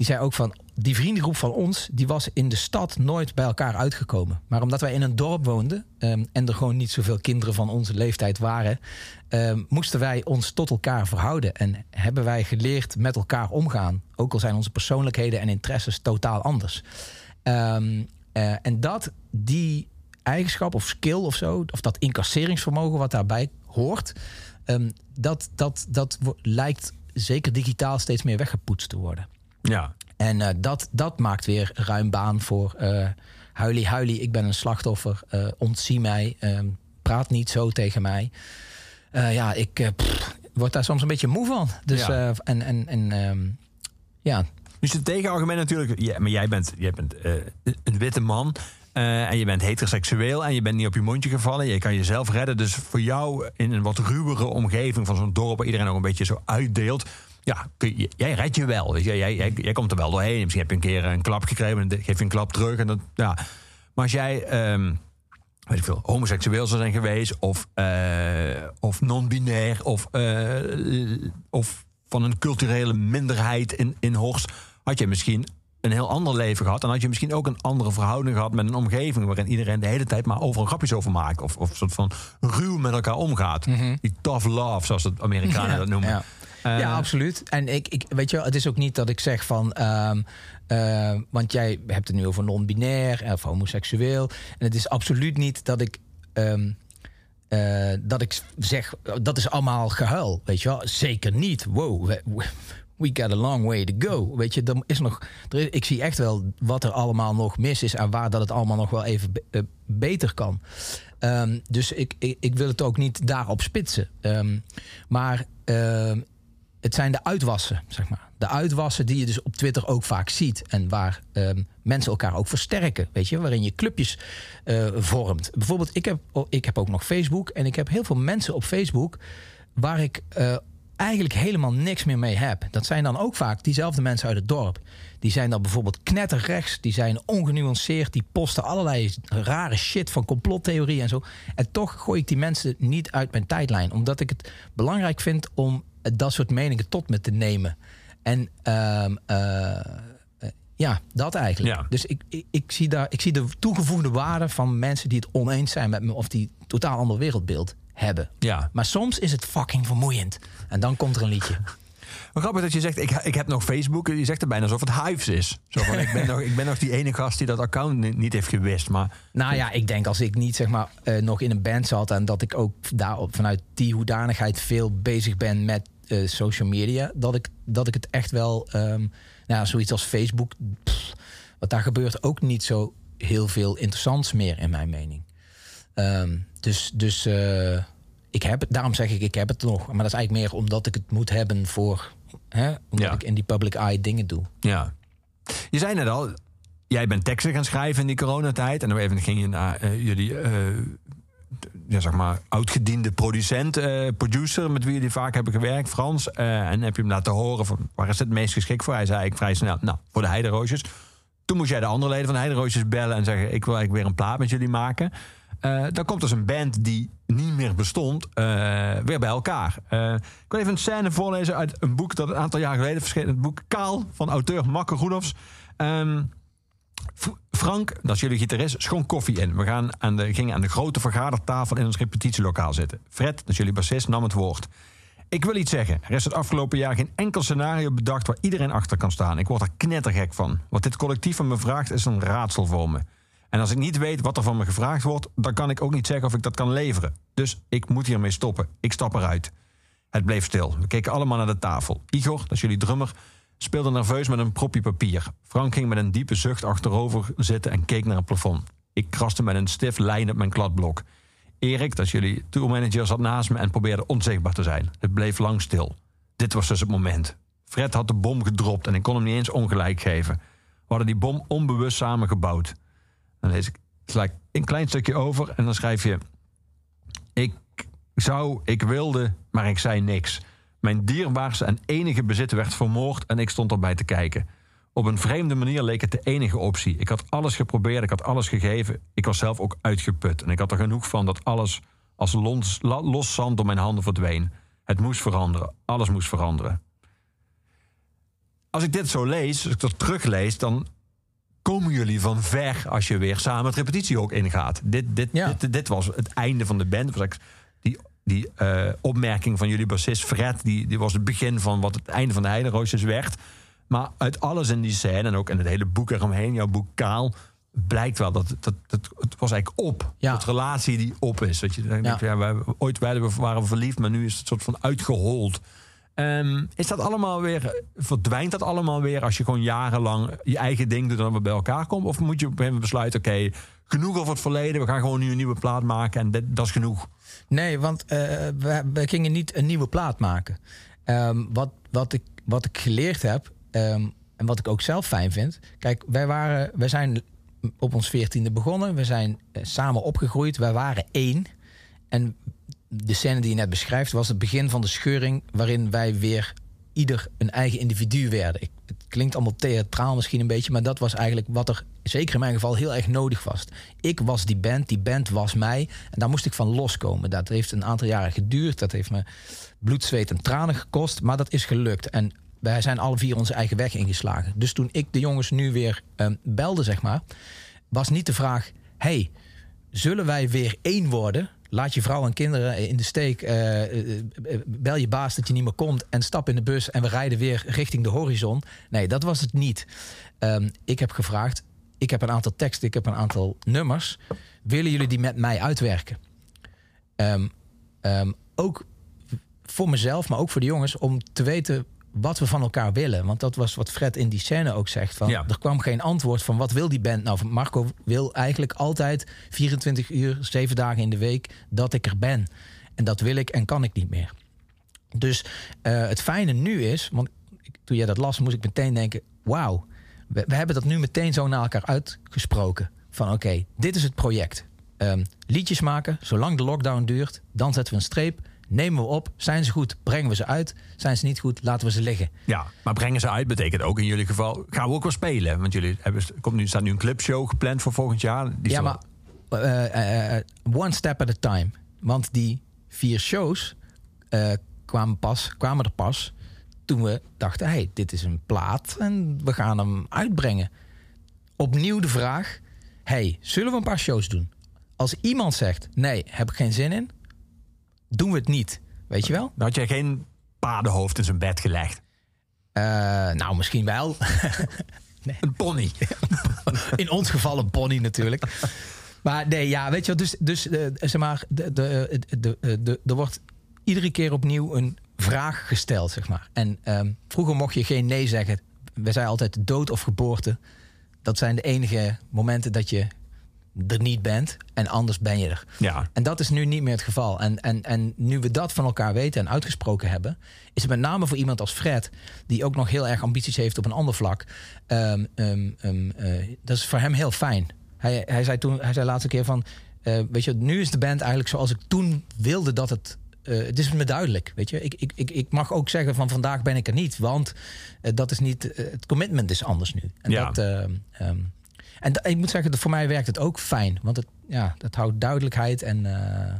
Die zei ook van, die vriendengroep van ons, die was in de stad nooit bij elkaar uitgekomen. Maar omdat wij in een dorp woonden ehm, en er gewoon niet zoveel kinderen van onze leeftijd waren, ehm, moesten wij ons tot elkaar verhouden. En hebben wij geleerd met elkaar omgaan. Ook al zijn onze persoonlijkheden en interesses totaal anders. Ehm, eh, en dat, die eigenschap of skill of zo, of dat incasseringsvermogen wat daarbij hoort, dat, dat, dat lijkt zeker digitaal steeds meer weggepoetst te worden. Ja. En eh, dat, dat maakt weer ruim baan voor eh huilie huilie, ik ben een slachtoffer, eh, ontzie mij, ehm, praat niet zo tegen mij. Ja, ik pff, word daar soms een beetje moe van. Dus, Ja. en, en, en ehm, ja, Dus het tegenargument natuurlijk... Ja, maar jij bent, jij bent een witte man... en je bent heteroseksueel en je bent niet op je mondje gevallen. Je kan jezelf redden. Dus voor jou in een wat ruwere omgeving van zo'n dorp... waar iedereen ook een beetje zo uitdeelt... Ja, je, jij redt je wel. Jij, jij, jij komt er wel doorheen. Misschien heb je een keer een klap gekregen... en geef je een klap terug. En dat, ja. Maar als jij... ehm, weet ik veel, homoseksueel zou zijn geweest... of, eh, of non-binair... Of, eh, of van een culturele minderheid in, in Horst... had je misschien een heel ander leven gehad. En had je misschien ook een andere verhouding gehad met een omgeving... waarin iedereen de hele tijd maar overal grapjes over maakt. Of, of een soort van ruw met elkaar omgaat. Die tough love, zoals de Amerikanen dat noemen. Ja. Eh, ja, absoluut. En ik, ik, weet je, het is ook niet dat ik zeg van. ehm, eh, want jij hebt het nu over non-binair of homoseksueel. En het is absoluut niet dat ik. ehm, eh, dat ik zeg, dat is allemaal gehuil. Weet je wel? Zeker niet. Wow, we, we- got a long way to go. Weet je, er is nog, ik zie echt wel wat er allemaal nog mis is en waar dat het allemaal nog wel even be- beter kan. Ehm, dus ik, ik, wil het ook niet daarop spitsen. Maar het zijn de uitwassen, zeg maar. De uitwassen die je dus op Twitter ook vaak ziet. En waar ehm, mensen elkaar ook versterken. Weet je, waarin je clubjes eh, vormt. Bijvoorbeeld, ik heb, oh, ik heb ook nog Facebook. En ik heb heel veel mensen op Facebook waar ik eh, eigenlijk helemaal niks meer mee heb. Dat zijn dan ook vaak diezelfde mensen uit het dorp. Die zijn dan bijvoorbeeld knetterrechts. Die zijn ongenuanceerd. Die posten allerlei rare shit van complottheorieën en zo. En toch gooi ik die mensen niet uit mijn tijdlijn. Omdat ik het belangrijk vind om dat soort meningen tot me te nemen. En ehm, eh, eh, ja, dat eigenlijk. Ja. Dus ik, ik, ik zie daar, ik zie de toegevoegde waarde van mensen die het oneens zijn met me of die totaal ander wereldbeeld hebben. Ja. Maar soms is het fucking vermoeiend. En dan komt er een liedje. Wat grappig dat je zegt, ik, ik heb nog Facebook. Je zegt er bijna alsof het Hives is. Zo van, ik, ben [LAUGHS] nog, ik ben nog die ene gast die dat account ni- niet heeft gewist. Maar Nou ja, ik denk als ik niet zeg maar eh, nog in een band zat en dat ik ook daarop vanuit die hoedanigheid veel bezig ben met eh, social media, dat ik, dat ik het echt wel, ehm, nou ja, zoiets als Facebook, pff, wat daar gebeurt ook niet zo heel veel interessants meer in mijn mening. Ehm, dus dus eh, ik heb het, daarom zeg ik, ik heb het nog. Maar dat is eigenlijk meer omdat ik het moet hebben voor, hè, omdat Ja. ik in die public eye dingen doe. ja. Je zei net al, jij bent teksten gaan schrijven in die coronatijd. En dan even ging je naar eh, jullie, eh, ja, zeg maar, oudgediende producent, eh, producer... met wie jullie vaak hebben gewerkt, Frans. en heb je hem laten horen van waar is het meest geschikt voor? Hij zei eigenlijk vrij snel, nou, voor de Heideroosjes. Toen moest jij de andere leden van de Heideroosjes bellen en zeggen... ik wil eigenlijk weer een plaat met jullie maken. Eh, dan komt dus een band die niet meer bestond, eh, weer bij elkaar. Eh, ik wil even een scène voorlezen uit een boek dat een aantal jaar geleden verscheen. Het boek Kaal van auteur Makke Roelofs. Ehm, Frank, dat is jullie gitarist, schonk koffie in. We gaan aan de, gingen aan de grote vergadertafel in ons repetitielokaal zitten. Fred, dat is jullie bassist, nam het woord. Ik wil iets zeggen. Er is het afgelopen jaar geen enkel scenario bedacht waar iedereen achter kan staan. Ik word er knettergek van. Wat dit collectief van me vraagt is een raadsel voor me. En als ik niet weet wat er van me gevraagd wordt, dan kan ik ook niet zeggen of ik dat kan leveren. Dus ik moet hiermee stoppen. Ik stap eruit. Het bleef stil. We keken allemaal naar de tafel. Igor, dat jullie drummer, speelde nerveus met een propje papier. Frank ging met een diepe zucht achterover zitten en keek naar het plafond. Ik kraste met een stif lijn op mijn kladblok. Erik, dat jullie tourmanager, zat naast me en probeerde onzichtbaar te zijn. Het bleef lang stil. Dit was dus het moment. Fred had de bom gedropt en ik kon hem niet eens ongelijk geven. We hadden die bom onbewust samen gebouwd. Dan lees ik sla ik een klein stukje over en dan schrijf je... Ik zou, ik wilde, maar ik zei niks. Mijn dierbaarste en enige bezit werd vermoord en ik stond erbij te kijken. Op een vreemde manier leek het de enige optie. Ik had alles geprobeerd, ik had alles gegeven. Ik was zelf ook uitgeput. En ik had er genoeg van dat alles als los, zand door mijn handen verdween. Het moest veranderen. Alles moest veranderen. Als ik dit zo lees, als ik dat teruglees, dan komen jullie van ver als je weer samen het repetitiehok ingaat. Dit, dit, Ja. dit, dit was het einde van de band. Die die eh, opmerking van jullie bassist Fred, die, die was het begin van wat het einde van de Heideroosjes werd. Maar uit alles in die scène en ook in het hele boek eromheen, jouw boek Kaal, blijkt wel dat, dat, dat het was eigenlijk op. Ja. Dat relatie die op is. Dat je denkt, Ja. ja. wij, ooit werden we, waren we verliefd, maar nu is het soort van uitgehold. Ehm, is dat allemaal weer, verdwijnt dat allemaal weer als je gewoon jarenlang je eigen ding doet en dan weer bij elkaar komt? Of moet je op een gegeven besluiten, oké, genoeg over het verleden, we gaan gewoon nu een nieuwe plaat maken en dat, dat is genoeg. Nee, want eh, we, we gingen niet een nieuwe plaat maken. Ehm, wat, wat, ik, wat ik geleerd heb, ehm, en wat ik ook zelf fijn vind. Kijk, wij, waren, wij zijn op ons veertiende begonnen. We zijn eh, samen opgegroeid. Wij waren één. En de scène die je net beschrijft was het begin van de scheuring... waarin wij weer ieder een eigen individu werden. Het klinkt allemaal theatraal misschien een beetje... maar dat was eigenlijk wat er, zeker in mijn geval, heel erg nodig was. Ik was die band, die band was mij. En daar moest ik van loskomen. Dat heeft een aantal jaren geduurd. Dat heeft me bloed, zweet en tranen gekost. Maar dat is gelukt. En wij zijn alle vier onze eigen weg ingeslagen. Dus toen ik de jongens nu weer ehm, belde, zeg maar... was niet de vraag... hey, zullen wij weer één worden? Laat je vrouw en kinderen in de steek. eh, eh, eh, bel je baas dat je niet meer komt. En stap in de bus en we rijden weer richting de horizon. Nee, dat was het niet. Ehm, ik heb gevraagd. Ik heb een aantal teksten, ik heb een aantal nummers. Willen jullie die met mij uitwerken? Ehm, ehm, ook voor mezelf, maar ook voor de jongens, om te weten wat we van elkaar willen. Want dat was wat Fred in die scène ook zegt. Van, Ja. Er kwam geen antwoord van wat wil die band nou. Marco wil eigenlijk altijd 24 uur, 7 dagen in de week dat ik er ben. En dat wil ik en kan ik niet meer. Dus eh, het fijne nu is, want ik- toen jij dat las, moest ik meteen denken: wauw, we, we hebben dat nu meteen zo naar elkaar uitgesproken. Van oké, dit is het project. Ehm, liedjes maken, zolang de lockdown duurt, dan zetten we een streep. Nemen we op, zijn ze goed, brengen we ze uit. Zijn ze niet goed, laten we ze liggen. Ja, maar brengen ze uit betekent ook in jullie geval... gaan we ook wel spelen. Want jullie hebben, komt nu, staat nu een clubshow gepland voor volgend jaar. Die ja, zal- maar eh, eh, eh, one step at a time. Want die vier shows kwamen, pas, kwamen er pas toen we dachten... hey, dit is een plaat en we gaan hem uitbrengen. Opnieuw de vraag, hey, zullen we een paar shows doen? Als iemand zegt, nee, heb ik geen zin in... doen we het niet, weet je wel? Dan had jij geen paardenhoofd in zijn bed gelegd. Eh, nou, misschien wel. [LAUGHS] Een pony. In ons geval een pony natuurlijk. Maar nee, ja, weet je wel, dus, dus eh, zeg maar, de, de, de, de, de- er wordt iedere keer opnieuw een vraag gesteld, zeg maar. En ehm, vroeger mocht je geen nee zeggen. We zeiden altijd dood of geboorte. Dat zijn de enige momenten dat je er niet bent en anders ben je er. Ja. En dat is nu niet meer het geval. En, en, en nu we dat van elkaar weten en uitgesproken hebben, is het met name voor iemand als Fred, die ook nog heel erg ambities heeft op een ander vlak. ehm, ehm, ehm, eh, dat is voor hem heel fijn. Hij, hij zei toen, hij zei laatste keer van, eh, weet je, nu is de band eigenlijk zoals ik toen wilde dat het. eh, het is me duidelijk, weet je. Ik, ik, ik, ik mag ook zeggen van vandaag ben ik er niet, want dat is niet. het commitment is anders nu. En Ja. dat. En ik moet zeggen, voor mij werkt het ook fijn. Want het, ja, dat houdt duidelijkheid en eh,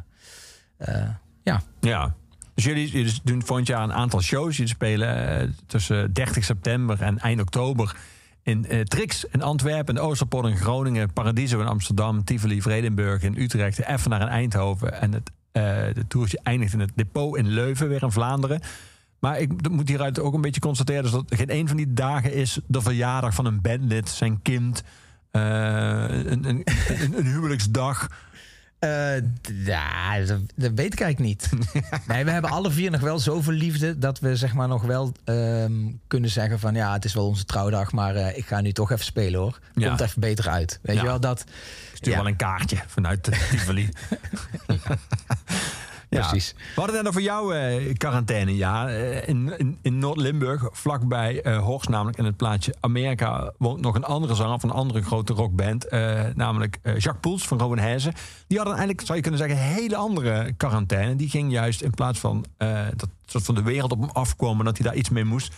eh, ja. Ja. Dus jullie, doen volgend jaar een aantal shows. Jullie spelen eh, tussen 30 september en eind oktober in Trix in Antwerpen, in Oosterpot in Groningen, Paradiso in Amsterdam, Tivoli, Vredenburg in Utrecht, Effenaar in Eindhoven. En het de toertje eindigt in het depot in Leuven, weer in Vlaanderen. Maar ik moet hieruit ook een beetje constateren dus dat geen een van die dagen is de verjaardag van een bandlid, zijn kind, een, een, een, een huwelijksdag. Eh, d- ja, dat, dat weet ik eigenlijk niet. [LAUGHS] nee, we hebben alle vier nog wel zoveel liefde dat we zeg maar nog wel ehm, kunnen zeggen van ja, het is wel onze trouwdag, maar eh, ik ga nu toch even spelen hoor. Ja. Komt even beter uit. Weet Ja. je wel dat? Ik stuur Ja. wel een kaartje vanuit Tivoli. [LAUGHS] [LAUGHS] Ja. Precies. We hadden het net over jouw eh, quarantainejaar. Eh, in in, in Noord-Limburg, vlakbij eh Horst, namelijk in het plaatsje Amerika, woont nog een andere zanger van een andere grote rockband. namelijk Jacques Poels van Hezen. Die hadden eigenlijk, zou je kunnen zeggen, een hele andere quarantaine. Die ging juist in plaats van dat soort van de wereld op hem afkwam en dat hij daar iets mee moest.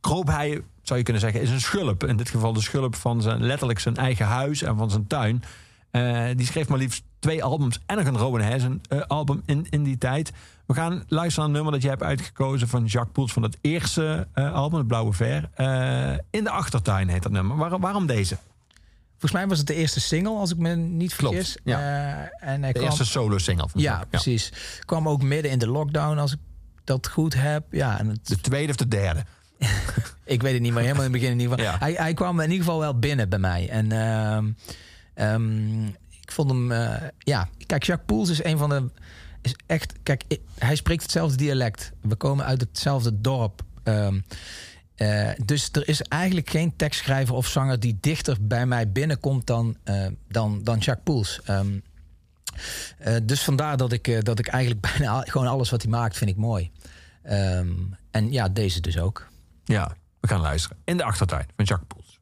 Kroop hij, zou je kunnen zeggen, is een schulp. In dit geval de schulp van zijn, letterlijk zijn eigen huis en van zijn tuin. Eh, die schreef maar liefst twee albums en nog een Rowan Hezen eh, album in, in die tijd. We gaan luisteren naar een nummer dat je hebt uitgekozen van Jacques Poels van het eerste eh, album, het Blauwe Ver. In de achtertuin heet dat nummer. Waarom, waarom deze? Volgens mij was het de eerste single, als ik me niet Klopt, vergis. ja. Eh, en hij De kwam, eerste solo-single van ja, Jacques. precies. Kwam ook midden in de lockdown, als ik dat goed heb. Ja, en het, De tweede of de derde? [LAUGHS] Ik weet het niet, maar helemaal in het begin in ieder geval. Ja. Hij, hij kwam in ieder geval wel binnen bij mij. En ehm, ik vond hem... eh, ja, kijk, Jacques Poels is een van de... Is echt, kijk, hij spreekt hetzelfde dialect. We komen uit hetzelfde dorp. Ehm, eh, dus er is eigenlijk geen tekstschrijver of zanger... die dichter bij mij binnenkomt dan, eh, dan, dan Jacques Poels. Ehm, eh, dus vandaar dat ik, dat ik eigenlijk [LAUGHS] bijna gewoon alles wat hij maakt vind ik mooi. En ja, deze dus ook. Ja, we gaan luisteren. In de achtertuin van Jacques Poels.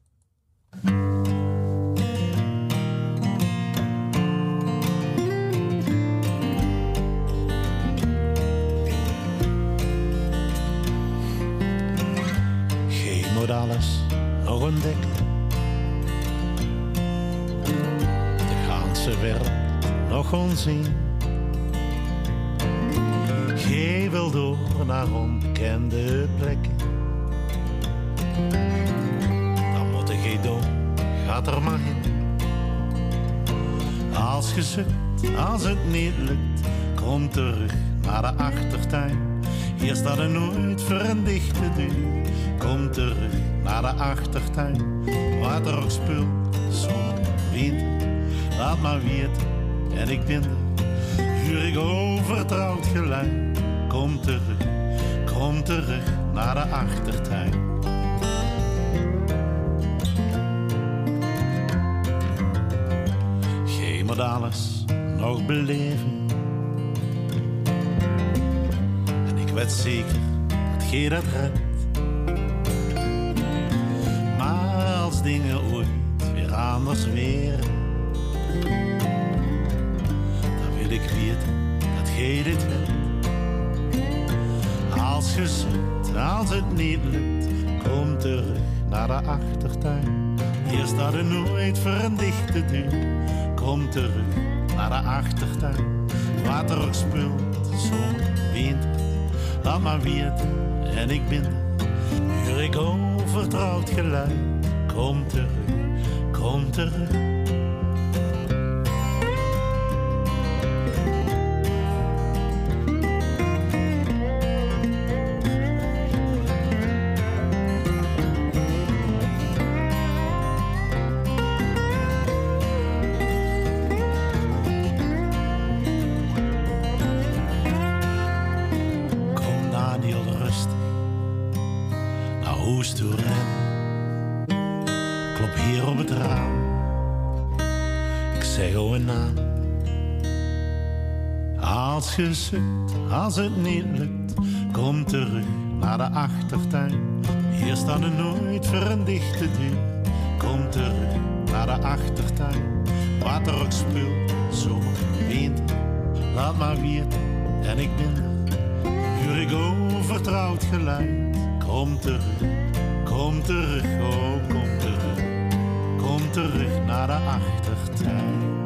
Geen modales, nog. De ganse wereld nog onzien. Wil door naar onbekende plekken. Dan moet geen doen, gaat er maar in. Als je zoekt, als het niet lukt, kom terug naar de achtertuin. Hier staat er nooit voor een dichte deur. Kom terug naar de achtertuin, waar er ook spul, zon, wind. Laat maar weten, en ik ben er. Huur ik overtrouwd geluid. Kom terug, kom terug naar de achtertuin. Geen modales, nog beleven. Weet zeker dat je dat redt. Maar als dingen ooit weer anders weer, dan wil ik weten dat je dit. Als je zoekt, als het niet lukt, kom terug naar de achtertuin. Hier staat er nooit voor een dichte deur. Kom terug naar de achtertuin. Water spult, zomer, winter. Laat maar weten en ik ben er. Ik overtrouwd geluid. Kom terug, kom terug. Als het niet lukt, kom terug naar de achtertuin. Hier staat er nooit voor een dichte deur. Kom terug naar de achtertuin. Water ook speelt, zomer, winter. Laat maar weten en ik ben er. Huur overtrouwd geluid. Kom terug, kom terug, oh kom terug. Kom terug naar de achtertuin.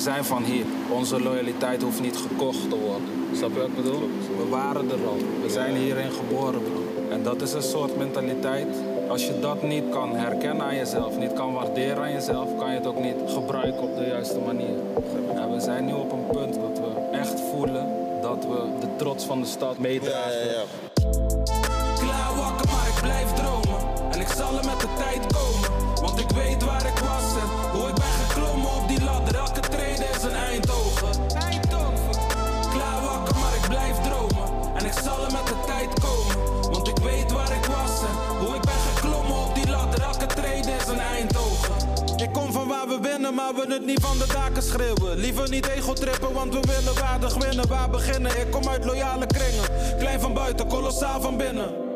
We zijn van hier. Onze loyaliteit hoeft niet gekocht te worden. Snap je wat ik bedoel? We waren er al. We zijn hierin geboren, bro. En dat is een soort mentaliteit. Als je dat niet kan herkennen aan jezelf, niet kan waarderen aan jezelf, kan je het ook niet gebruiken op de juiste manier. En we zijn nu op een punt dat we echt voelen dat we de trots van de stad meedragen. Klaar maar we het niet van de daken schreeuwen. Liever niet ego trippen, want we willen waardig winnen. Waar beginnen? Ik kom uit loyale kringen. Klein van buiten, kolossaal van binnen.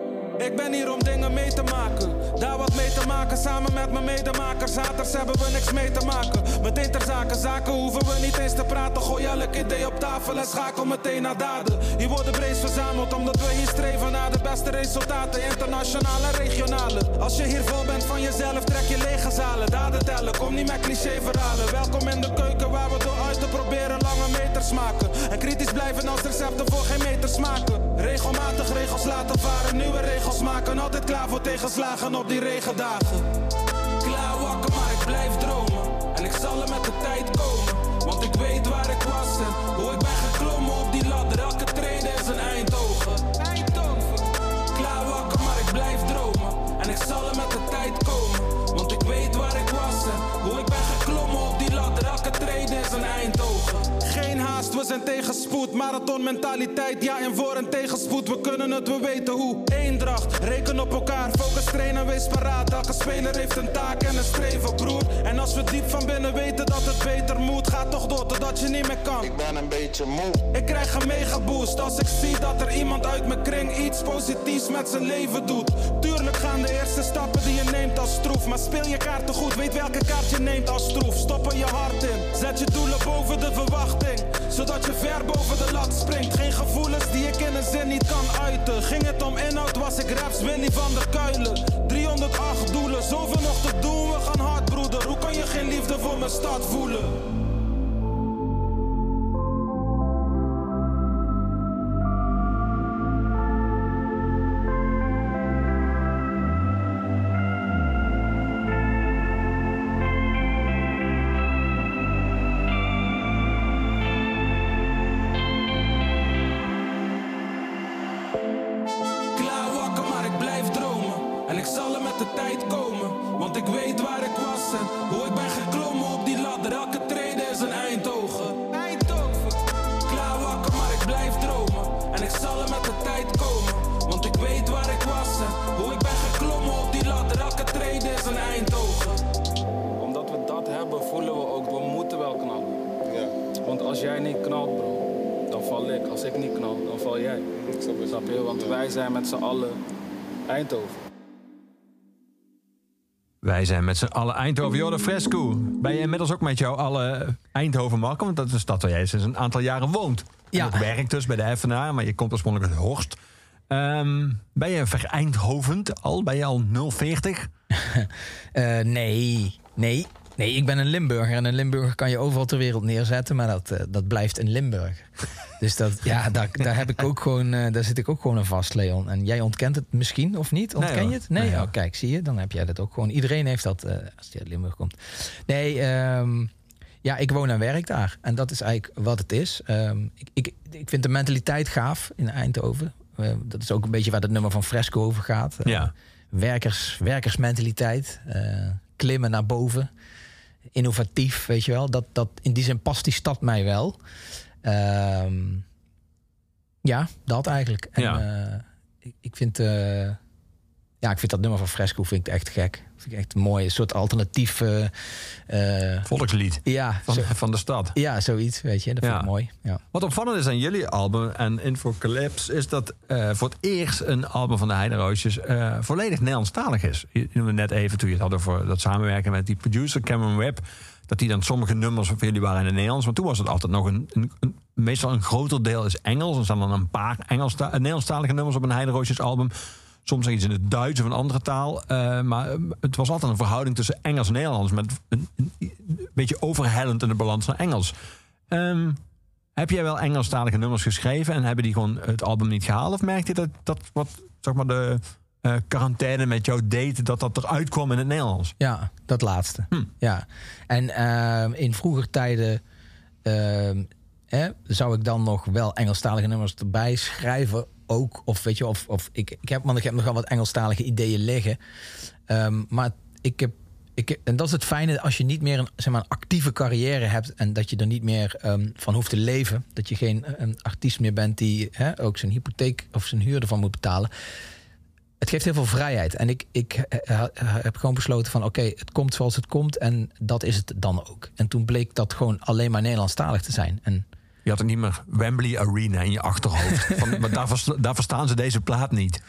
Ik ben hier om dingen mee te maken. Daar wat mee te maken, samen met mijn medemakers. Zaters hebben we niks mee te maken. Meteen ter zake, zaken hoeven we niet eens te praten. Gooi elk idee op tafel en schakel meteen naar daden. Hier worden breed verzameld, omdat we hier streven naar de beste resultaten. Internationaal en regionale. Als je hier vol bent van jezelf, trek je lege zalen. Daden tellen, kom niet met cliché verhalen. Welkom in de keuken waar we door uit te proberen meters. En kritisch blijven als recepten voor geen meter smaken. Regelmatig regels laten varen, nieuwe regels maken. Altijd klaar voor tegenslagen op die regendagen. Klaar wakker, maar ik blijf dromen. En ik zal er met de tijd komen. Want ik weet waar ik was en hoe ik ben geklommen op die ladder. Elke trede is een Eindhoven. Eindhoven. Klaar wakker, maar ik blijf dromen. En ik zal er met de tijd komen. Want ik weet waar ik was en hoe ik ben geklommen op die ladder. Elke trede is een Eindhoven. We zijn tegenspoed. Marathonmentaliteit, ja en voor een tegenspoed. We kunnen het, we weten hoe. Eendracht, reken op elkaar. Focus, trainen, wees paraat. Elke speler heeft een taak en een streven, broer. En als we diep van binnen weten dat het beter moet, ga toch door totdat je niet meer kan. Ik ben een beetje moe. Ik krijg een mega boost als ik zie dat er iemand uit mijn kring iets positiefs met zijn leven doet. Tuurlijk gaan de eerste stappen die je neemt als stroef. Maar speel je kaarten goed, weet welke kaart je neemt als stroef. Stop er je hart in, zet je doelen boven de verwachting. Zodat je ver boven de lat springt. Geen gevoelens die ik in een zin niet kan uiten. Ging het om inhoud, was ik raps Willy van der Kuilen. 308 doelen, zoveel nog te doen, we gaan hard broeder. Hoe kan je geen liefde voor mijn stad voelen? Wij zijn met z'n allen Eindhoven. Jorda Fresco. Ben je inmiddels ook met jou alle Eindhoven maken? Want dat is de stad waar jij sinds een aantal jaren woont. Ja. Ook werkt dus bij de FNA, maar je komt oorspronkelijk uit Horst. Ehm, ben je vereindhovend al? Ben je al 040? [LAUGHS] Eh, nee, nee. Nee, ik ben een Limburger. En een Limburger kan je overal ter wereld neerzetten, maar dat, eh, dat blijft een Limburger. [LAUGHS] Dus dat, ja, daar, daar, heb ik ook gewoon, eh, daar zit ik ook gewoon aan vast, Leon. En jij ontkent het misschien of niet? Ontken je het? Nee, Nee, oh, kijk, zie je, dan heb jij dat ook gewoon. Iedereen heeft dat eh, als hij uit Limburg komt. Nee, ehm, ja, ik woon en werk daar. En dat is eigenlijk wat het is. Ehm, ik, ik, ik vind de mentaliteit gaaf in Eindhoven. Dat is ook een beetje waar het nummer van Fresco over gaat. Ja. werkers, werkersmentaliteit. klimmen naar boven. Innovatief, weet je wel. Dat, dat, in die zin past die stad mij wel. Ehm, ja, dat eigenlijk. En, Ja. eh, ik, ik vind... eh, ja, ik vind dat nummer van Fresco vind ik echt gek. Vind ik echt een mooi. Een soort alternatief... eh, Volkslied ja, van, zo- van de stad. ja, zoiets, weet je. Dat vind Ja. ik mooi. Ja. Wat opvallend is aan jullie album en Infocalypse... is dat eh, voor het eerst een album van de Heideroosjes... eh volledig Nederlandstalig is. Je noemde net even, toen je het had over dat samenwerken met die producer Cameron Webb... dat die dan sommige nummers van jullie waren in het Nederlands. Maar toen was het altijd nog een, een, een- meestal een groter deel is Engels. Er staan dan een paar Engelsta eh, Nederlandstalige nummers op een Heideroosjes album... Soms iets in het Duits of een andere taal. eh, maar eh, het was altijd een verhouding tussen Engels en Nederlands. Met een, een, een beetje overhellend in de balans naar Engels. Ehm, heb jij wel Engelstalige nummers geschreven en hebben die gewoon het album niet gehaald? Of merkte je dat, dat wat zeg maar de eh, quarantaine met jou deed, dat dat eruit kwam in het Nederlands? Ja, dat laatste. Hm. Ja. En ehm, in vroeger tijden ehm, hè, zou ik dan nog wel Engelstalige nummers erbij schrijven. Ook, of weet je, of, of ik, ik, heb, want ik heb nogal wat Engelstalige ideeën liggen. Ehm, maar ik heb, ik, en dat is het fijne als je niet meer een, zeg maar, een actieve carrière hebt en dat je er niet meer ehm, van hoeft te leven. Dat je geen eh, een artiest meer bent die hè, ook zijn hypotheek of zijn huur ervan moet betalen het geeft heel veel vrijheid. En ik, ik eh, eh, heb gewoon besloten van oké, het komt zoals het komt en dat is het dan ook. En toen bleek dat gewoon alleen maar Nederlandstalig te zijn. En Je had er niet meer Wembley Arena in je achterhoofd. [LAUGHS] Van, maar daar, daar verstaan ze deze plaat niet.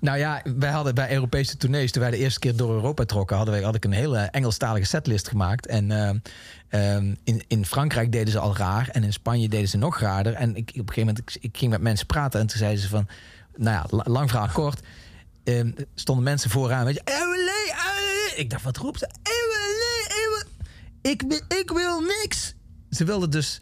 nou ja, wij hadden bij Europese tournees, toen wij de eerste keer door Europa trokken, hadden wij, had ik een hele Engelstalige setlist gemaakt. En eh, ehm, in, in Frankrijk deden ze al raar en in Spanje deden ze nog raarder. En ik, op een gegeven moment, ik, ik ging met mensen praten en toen zeiden ze van, nou ja, la- lang verhaal kort. ehm, stonden mensen vooraan, weet je, ik dacht, wat roept ze? Ik, wil- ik wil niks. Ze wilden dus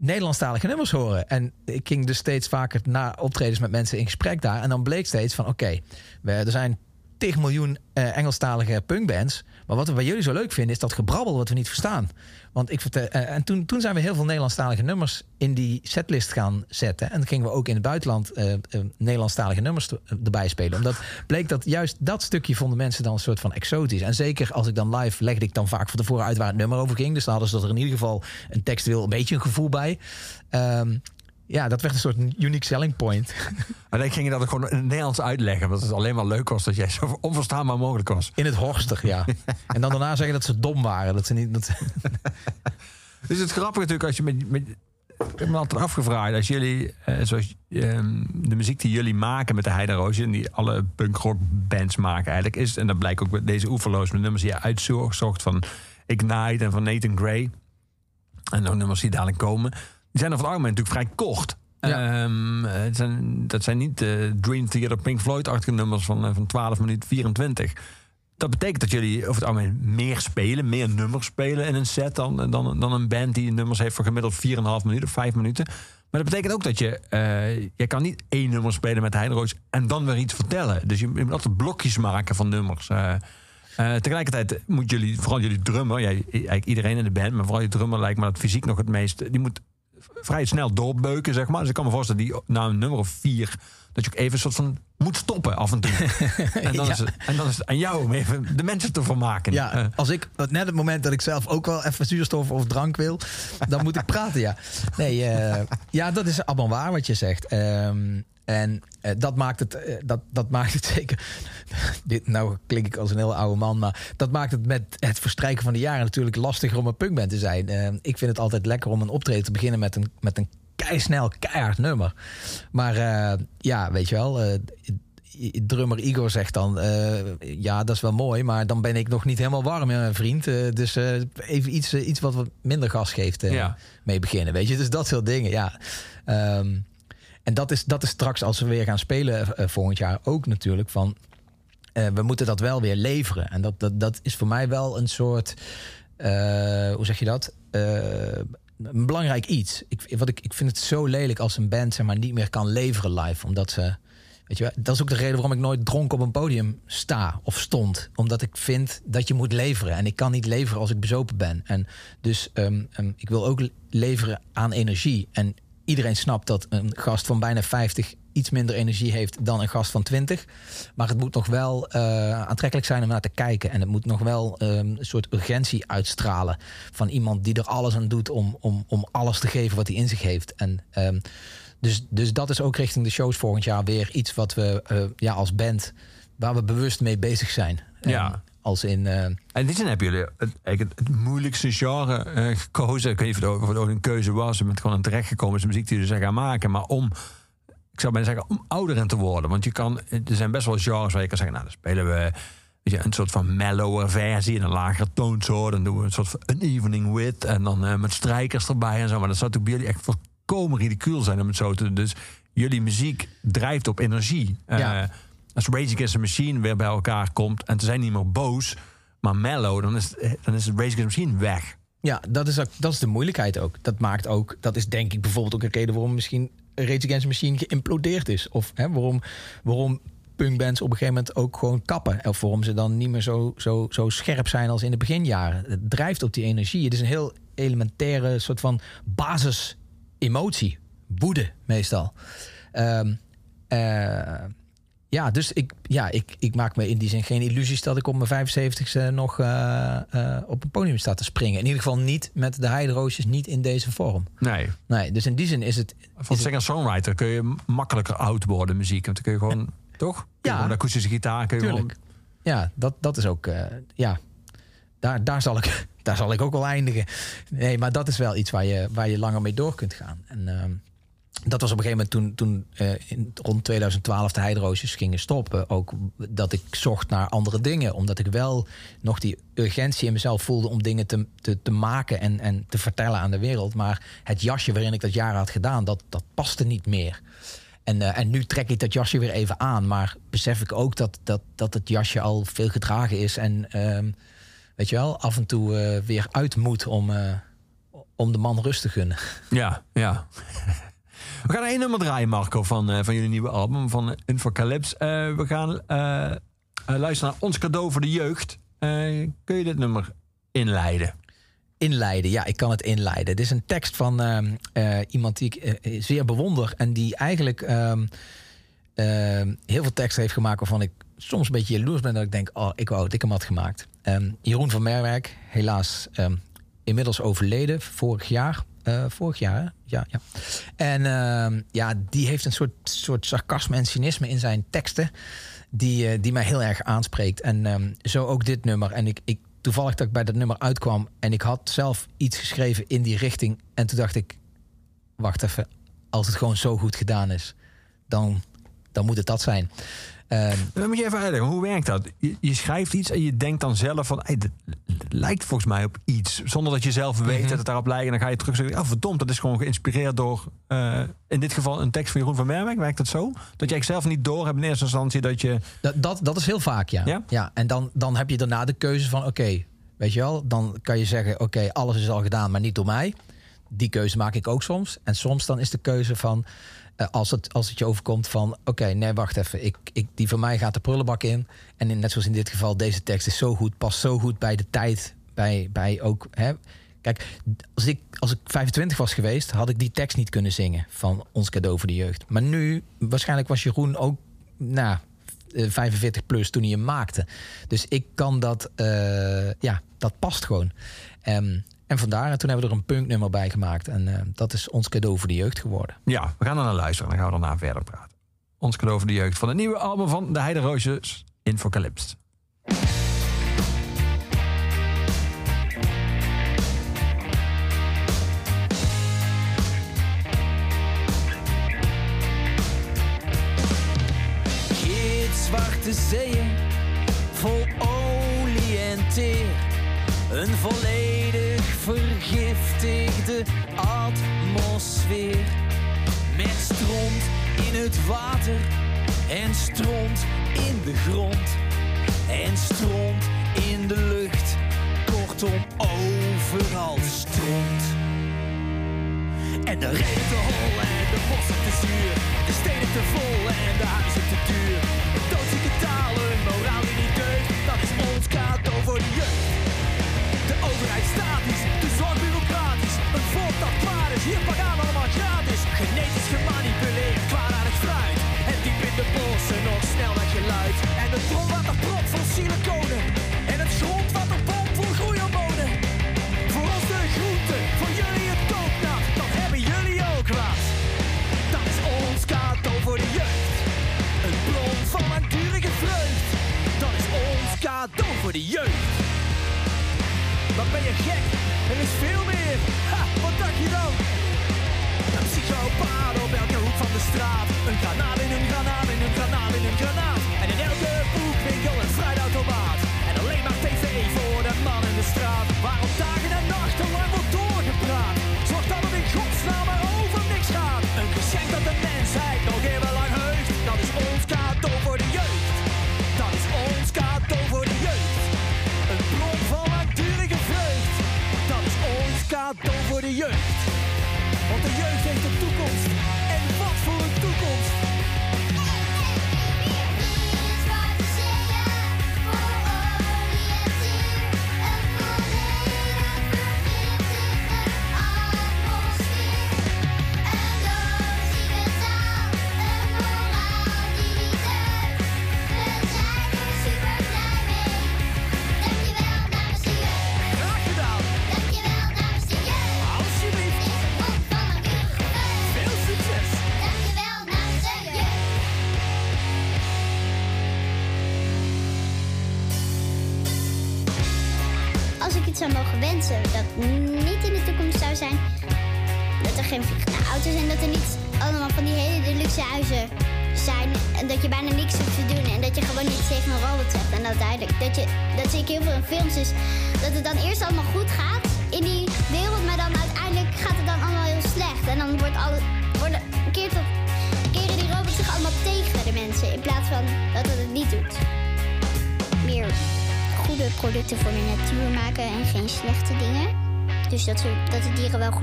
Nederlandstalige nummers horen. En ik ging dus steeds vaker na optredens met mensen in gesprek daar. En dan bleek steeds van, oké, er zijn 10 miljoen eh, Engelstalige punkbands. Maar wat we bij jullie zo leuk vinden, is dat gebrabbel wat we niet verstaan. Want ik vertel, eh, en toen, toen zijn we heel veel Nederlandstalige nummers in die setlist gaan zetten. En gingen we ook in het buitenland eh, eh, Nederlandstalige nummers eh, erbij spelen. Omdat bleek dat juist dat stukje vonden mensen dan een soort van exotisch. En zeker als ik dan live legde ik dan vaak van tevoren uit waar het nummer over ging. Dus dan hadden ze er in ieder geval een textueel een beetje een gevoel bij. Ehm, ja, dat werd een soort unique selling point. Maar dan ging je dat ook gewoon in het Nederlands uitleggen. Want het alleen maar leuk was dat jij zo onverstaanbaar mogelijk was. In het horstig, ja. [LAUGHS] En dan daarna zeggen dat ze dom waren. Dat ze niet. Dat... [LAUGHS] Dus het grappige natuurlijk als je met... met ik heb me altijd afgevraagd, als jullie, eh, zoals ehm, de muziek die jullie maken met de Heideroosje... en die alle punkrock bands maken eigenlijk... is, en dat blijkt ook met deze oeverloos met nummers die je uitzocht van Ignite en van Nathan Gray... en nog nummers die dadelijk komen... die zijn over het algemeen natuurlijk vrij kort. Ja. Ehm, het zijn, dat zijn niet de Dream Theater Pink Floyd-achtige nummers van, eh, van 12 minuten 24. Dat betekent dat jullie over het algemeen meer spelen, meer nummers spelen in een set dan, dan, dan een band die nummers heeft voor gemiddeld 4,5 minuten, 5 minuten. Maar dat betekent ook dat je, eh, je kan niet één nummer spelen met Heideroos en dan weer iets vertellen. Dus je, je moet altijd blokjes maken van nummers. Eh, eh, tegelijkertijd moet jullie, vooral jullie drummer, ja, eigenlijk iedereen in de band, maar vooral je drummer lijkt me dat fysiek nog het meest, die moet vrij snel doorbeuken, zeg maar. Dus ik kan me voorstellen die na een nummer of vier... dat je ook even een soort van moet stoppen af en toe. [LAUGHS] en, dan Ja. is het, en dan is het aan jou om even de mensen te vermaken. Ja, Eh, als ik net het moment dat ik zelf ook wel even zuurstof of drank wil, dan moet ik praten, ja. Nee, eh, ja, dat is allemaal waar wat je zegt. Ehm, en eh, dat, maakt het, eh, dat, dat maakt het [LAUGHS] zeker. Dit, nou klink ik als een heel oude man, maar dat maakt het met het verstrijken van de jaren natuurlijk lastiger om een punkband te zijn. Eh, ik vind het altijd lekker om een optreden te beginnen met een, met een keisnel, keihard nummer. Maar ja, weet je wel... drummer Igor zegt dan... ja, dat is wel mooi, maar dan ben ik nog niet helemaal warm, mijn vriend. Dus even iets, iets wat wat minder gas geeft Ja. mee beginnen, weet je. Dus dat soort dingen, ja. Ehm, en dat is, dat is straks als we weer gaan spelen eh, volgend jaar ook natuurlijk van... eh, we moeten dat wel weer leveren. En dat, dat, dat is voor mij wel een soort... eh, hoe zeg je dat? Eh, een belangrijk iets. Ik, wat ik, ik vind het zo lelijk als een band zeg maar, niet meer kan leveren live. Omdat ze... Weet je, dat is ook de reden waarom ik nooit dronken op een podium sta of stond. Omdat ik vind dat je moet leveren. En ik kan niet leveren als ik bezopen ben. En dus ehm, ehm, ik wil ook leveren aan energie. En iedereen snapt dat een gast van bijna 50 iets minder energie heeft dan een gast van 20. Maar het moet nog wel eh, aantrekkelijk zijn om naar te kijken. En het moet nog wel ehm, een soort urgentie uitstralen. Van iemand die er alles aan doet om, om, om alles te geven wat hij in zich heeft. En ehm, dus, dus dat is ook richting de shows volgend jaar weer iets wat we eh, ja, als band, waar we bewust mee bezig zijn. Ja. Als in. eh, En in die zin hebben jullie het, eigenlijk het, het moeilijkste genre eh, gekozen. Ik weet niet of het, ooit een keuze was. Je bent gewoon aan terechtgekomen. is de muziek die je zijn gaan maken. Maar om, ik zou bijna zeggen, om ouder in te worden. Want je kan, er zijn best wel genres waar je kan zeggen... nou, dan spelen we weet je, een soort van mellower versie... in een lagere toonsoort. Dan doen we een soort van een evening with. En dan eh, met strijkers erbij en zo. Maar dat zou natuurlijk bij jullie echt volkomen ridicuul zijn om het zo te doen. Dus jullie muziek drijft op energie. Ja. Als Rage Against the Machine weer bij elkaar komt... en ze zijn niet meer boos, maar mellow... dan is, dan is Rage Against the Machine weg. Ja, dat is, ook, dat is de moeilijkheid ook. Dat maakt ook, dat is denk ik bijvoorbeeld ook een reden waarom misschien Rage Against the Machine geïmplodeerd is. Of hè, waarom, waarom punkbands op een gegeven moment ook gewoon kappen. Of waarom ze dan niet meer zo, zo, zo scherp zijn als in de beginjaren. Het drijft op die energie. Het is een heel elementaire soort van basis-emotie. Woede meestal. Eh, ja, dus ik, ja, ik, ik maak me in die zin geen illusies dat ik op mijn 75ste nog eh, eh, op een podium sta te springen. In ieder geval niet met de heideroosjes, niet in deze vorm. Nee. Nee, dus in die zin is het. Van singer-songwriter kun je makkelijker oud worden, muziek. Want dan kun je gewoon, toch? Ja. Gewoon de akoestische gitaar kun je Tuurlijk. Ja, dat, dat is ook. eh, ja, daar, daar, zal ik, [LAUGHS] daar zal ik ook wel eindigen. Nee, maar dat is wel iets waar je, waar je langer mee door kunt gaan. En ehm, dat was op een gegeven moment toen, toen eh, rond 2012 de heideroosjes gingen stoppen. Ook dat ik zocht naar andere dingen. Omdat ik wel nog die urgentie in mezelf voelde om dingen te, te, te maken en, en te vertellen aan de wereld. Maar het jasje waarin ik dat jaren had gedaan, dat, dat paste niet meer. En, eh, en nu trek ik dat jasje weer even aan. Maar besef ik ook dat, dat, dat het jasje al veel gedragen is. En ehm, weet je wel, af en toe eh, weer uit moet om, om de man rust te gunnen. Ja, ja. We gaan één nummer draaien, Marco, van, eh, van jullie nieuwe album, van Infocalypse. Eh we gaan eh, luisteren naar Ons Cadeau voor de Jeugd. Kun je dit nummer inleiden? Inleiden, ja, ik kan het inleiden. Dit is een tekst van ehm, eh, iemand die ik zeer bewonder. En die eigenlijk ehm, ehm, heel veel teksten heeft gemaakt waarvan ik soms een beetje jaloers ben. Dat ik denk, oh, ik wou dat ik hem had gemaakt. Jeroen van Merwijk, helaas inmiddels overleden, vorig jaar. Eh, vorig jaar, ja. ja. En ehm, ja, die heeft een soort, soort sarcasme en cynisme in zijn teksten. Die, eh, die mij heel erg aanspreekt. En ehm, zo ook dit nummer. En ik, ik, toevallig dat ik bij dat nummer uitkwam. En ik had zelf iets geschreven in die richting. En toen dacht ik, wacht even. Als het gewoon zo goed gedaan is, dan, dan moet het dat zijn. Ehm, Dan moet je even uitleggen, hoe werkt dat? Je, je schrijft iets en je denkt dan zelf van... Hey, dit lijkt volgens mij op iets. Zonder dat je zelf weet dat het daarop lijkt. En dan ga je terug zeggen... Oh, verdomd, dat is gewoon geïnspireerd door... eh, in dit geval een tekst van Jeroen van Merwijk. Werkt dat zo? Dat jij zelf niet door hebt in eerste instantie dat je... Dat, dat, dat is heel vaak, ja. Ja? en dan, dan heb je daarna de keuze van, oké, weet je wel, dan kan je zeggen, oké, alles is al gedaan, maar niet door mij. Die keuze maak ik ook soms. En soms dan is de keuze van, als, het, als het je overkomt van, oké, nee, wacht even, ik, ik, die van mij gaat de prullenbak in. En in, net zoals in dit geval, deze tekst is zo goed, past zo goed bij de tijd, bij, bij ook, hè. Kijk, als ik, als ik 25 was geweest, had ik die tekst niet kunnen zingen van ons cadeau voor de jeugd. Maar nu, waarschijnlijk was Jeroen ook, nou, eh, 45 plus toen hij hem maakte. Dus ik kan dat, eh, ja, dat past gewoon. Ehm, en vandaar, en toen hebben we er een punknummer bij gemaakt. En eh, dat is ons cadeau voor de jeugd geworden. Ja, we gaan er naar luisteren en dan gaan we daarna verder praten. Ons cadeau voor de jeugd van het nieuwe album van De Heide Roosjes, Infocalypse. Zwarte zeeën, vol olie en teer een volledig vergiftigde atmosfeer. Met stront in het water en stront in de grond. En stront in de lucht. Kortom, overal stront. En de regen te hol en de bossen te zuur. De steden te vol en de huizen te duur. Doodzieke talen. is veel meer. Ha, wat dacht je dan? Een psychopaat op elke hoek van de straat. Een kanaal. de jeugd. Want de jeugd heeft de toekomst. En wat voor een toekomst!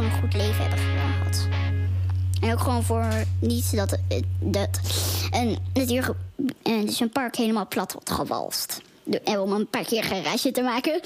een goed leven hebben gehad. En ook gewoon voor niet dat, eh, dat een natuur, eh, dus een park helemaal plat wordt gewalst. En om een paar keer geruisje te maken.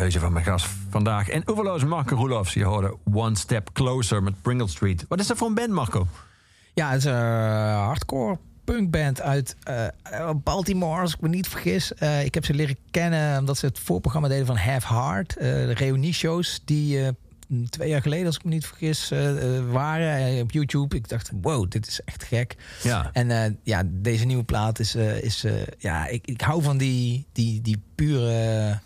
Keuze van mijn gast vandaag. En oeverloos Marco Roelofs. Je hoorde One Step Closer met Pringle Street. Wat is dat voor een band, Marco? Ja, het is een uh, hardcore punkband uit uh, Baltimore, als ik me niet vergis. Uh, ik heb ze leren kennen omdat ze het voorprogramma deden van Have Heart. de reunie-shows die twee jaar geleden, als ik me niet vergis, waren op YouTube. Ik dacht, wow, dit is echt gek. Ja. En ja, deze nieuwe plaat is... is ja, ik, ik hou van die, die, die pure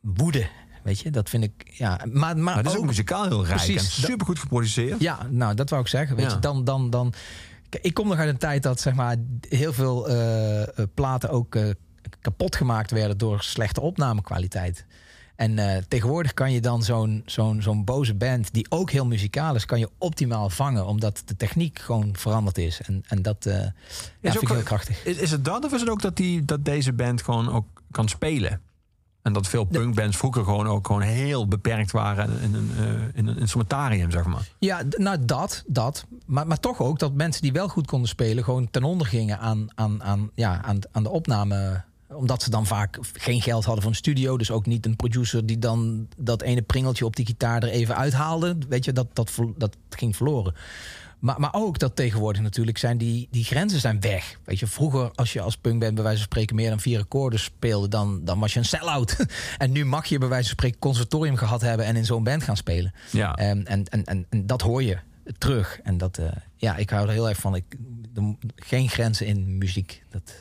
woede Weet je, dat vind ik. Ja, maar, maar, maar dat is ook, ook muzikaal heel rijk precies, en super goed geproduceerd. Ja, nou, dat wou ik zeggen. Weet je, dan, dan, dan. Ik kom nog uit een tijd dat zeg maar heel veel uh, platen ook uh, kapot gemaakt werden door slechte opnamekwaliteit. En uh, tegenwoordig kan je dan zo'n zo'n zo'n boze band, die ook heel muzikaal is, kan je optimaal vangen, omdat de techniek gewoon veranderd is. En, en dat uh, ja, vind ik heel krachtig. Is, is het dat of is het ook dat, die, dat deze band gewoon ook kan spelen? En dat veel punkbands vroeger gewoon ook gewoon heel beperkt waren in een, uh, in een instrumentarium, zeg maar. Ja, nou dat, dat. Maar, maar toch ook dat mensen die wel goed konden spelen, gewoon ten onder gingen aan, aan, aan, ja, aan, aan de opname. Omdat ze dan vaak geen geld hadden voor een studio. Dus ook niet een producer die dan dat ene pringeltje op die gitaar er even uithaalde. Weet je, dat, dat, dat ging verloren. Maar, maar ook dat tegenwoordig natuurlijk zijn die, die grenzen zijn weg. Weet je, vroeger als je als punkband bij wijze van spreken meer dan vier akkoorden speelde, dan, dan was je een sell-out. [LAUGHS] en nu mag je bij wijze van spreken conservatorium gehad hebben en in zo'n band gaan spelen. Ja. En, en, en, en, en dat hoor je terug. En dat, uh, ja, ik hou er heel erg van. Ik, geen grenzen in muziek. Dat...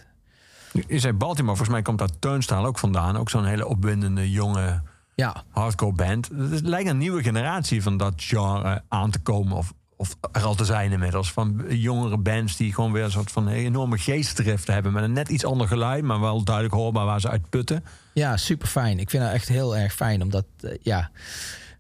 Je zei Baltimore, volgens mij komt dat Turnstile ook vandaan. Ook zo'n hele opwindende jonge ja. hardcore band. Het lijkt een nieuwe generatie van dat genre aan te komen. Of of er al te zijn inmiddels. Van jongere bands die gewoon weer een soort van enorme geestdrift hebben. Met een net iets ander geluid, maar wel duidelijk hoorbaar waar ze uit putten. Ja, super fijn. Ik vind dat echt heel erg fijn. Omdat, uh, ja,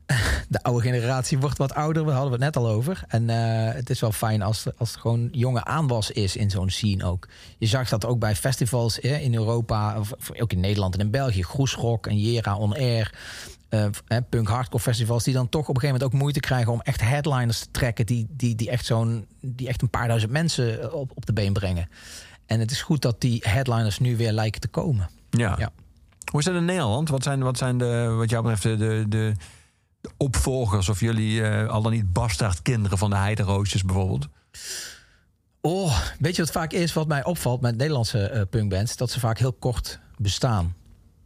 [LAUGHS] de oude generatie wordt wat ouder. We hadden het net al over. En uh, het is wel fijn als, als er gewoon jonge aanwas is in zo'n scene ook. Je zag dat ook bij festivals eh, in Europa, of ook in Nederland en in België. Groesrock en Jera On Air uh, punk hardcore festivals die dan toch op een gegeven moment ook moeite krijgen om echt headliners te trekken die, die, die echt zo'n die echt een paar duizend mensen op, op de been brengen. En het is goed dat die headliners nu weer lijken te komen. Ja. ja. Hoe is dat in Nederland? Wat zijn, wat zijn de, wat jou betreft, de, de, de opvolgers of jullie uh, al dan niet bastaardkinderen van de Heideroosjes bijvoorbeeld? Oh, weet je wat vaak is wat mij opvalt met Nederlandse uh, punkbands? Dat ze vaak heel kort bestaan.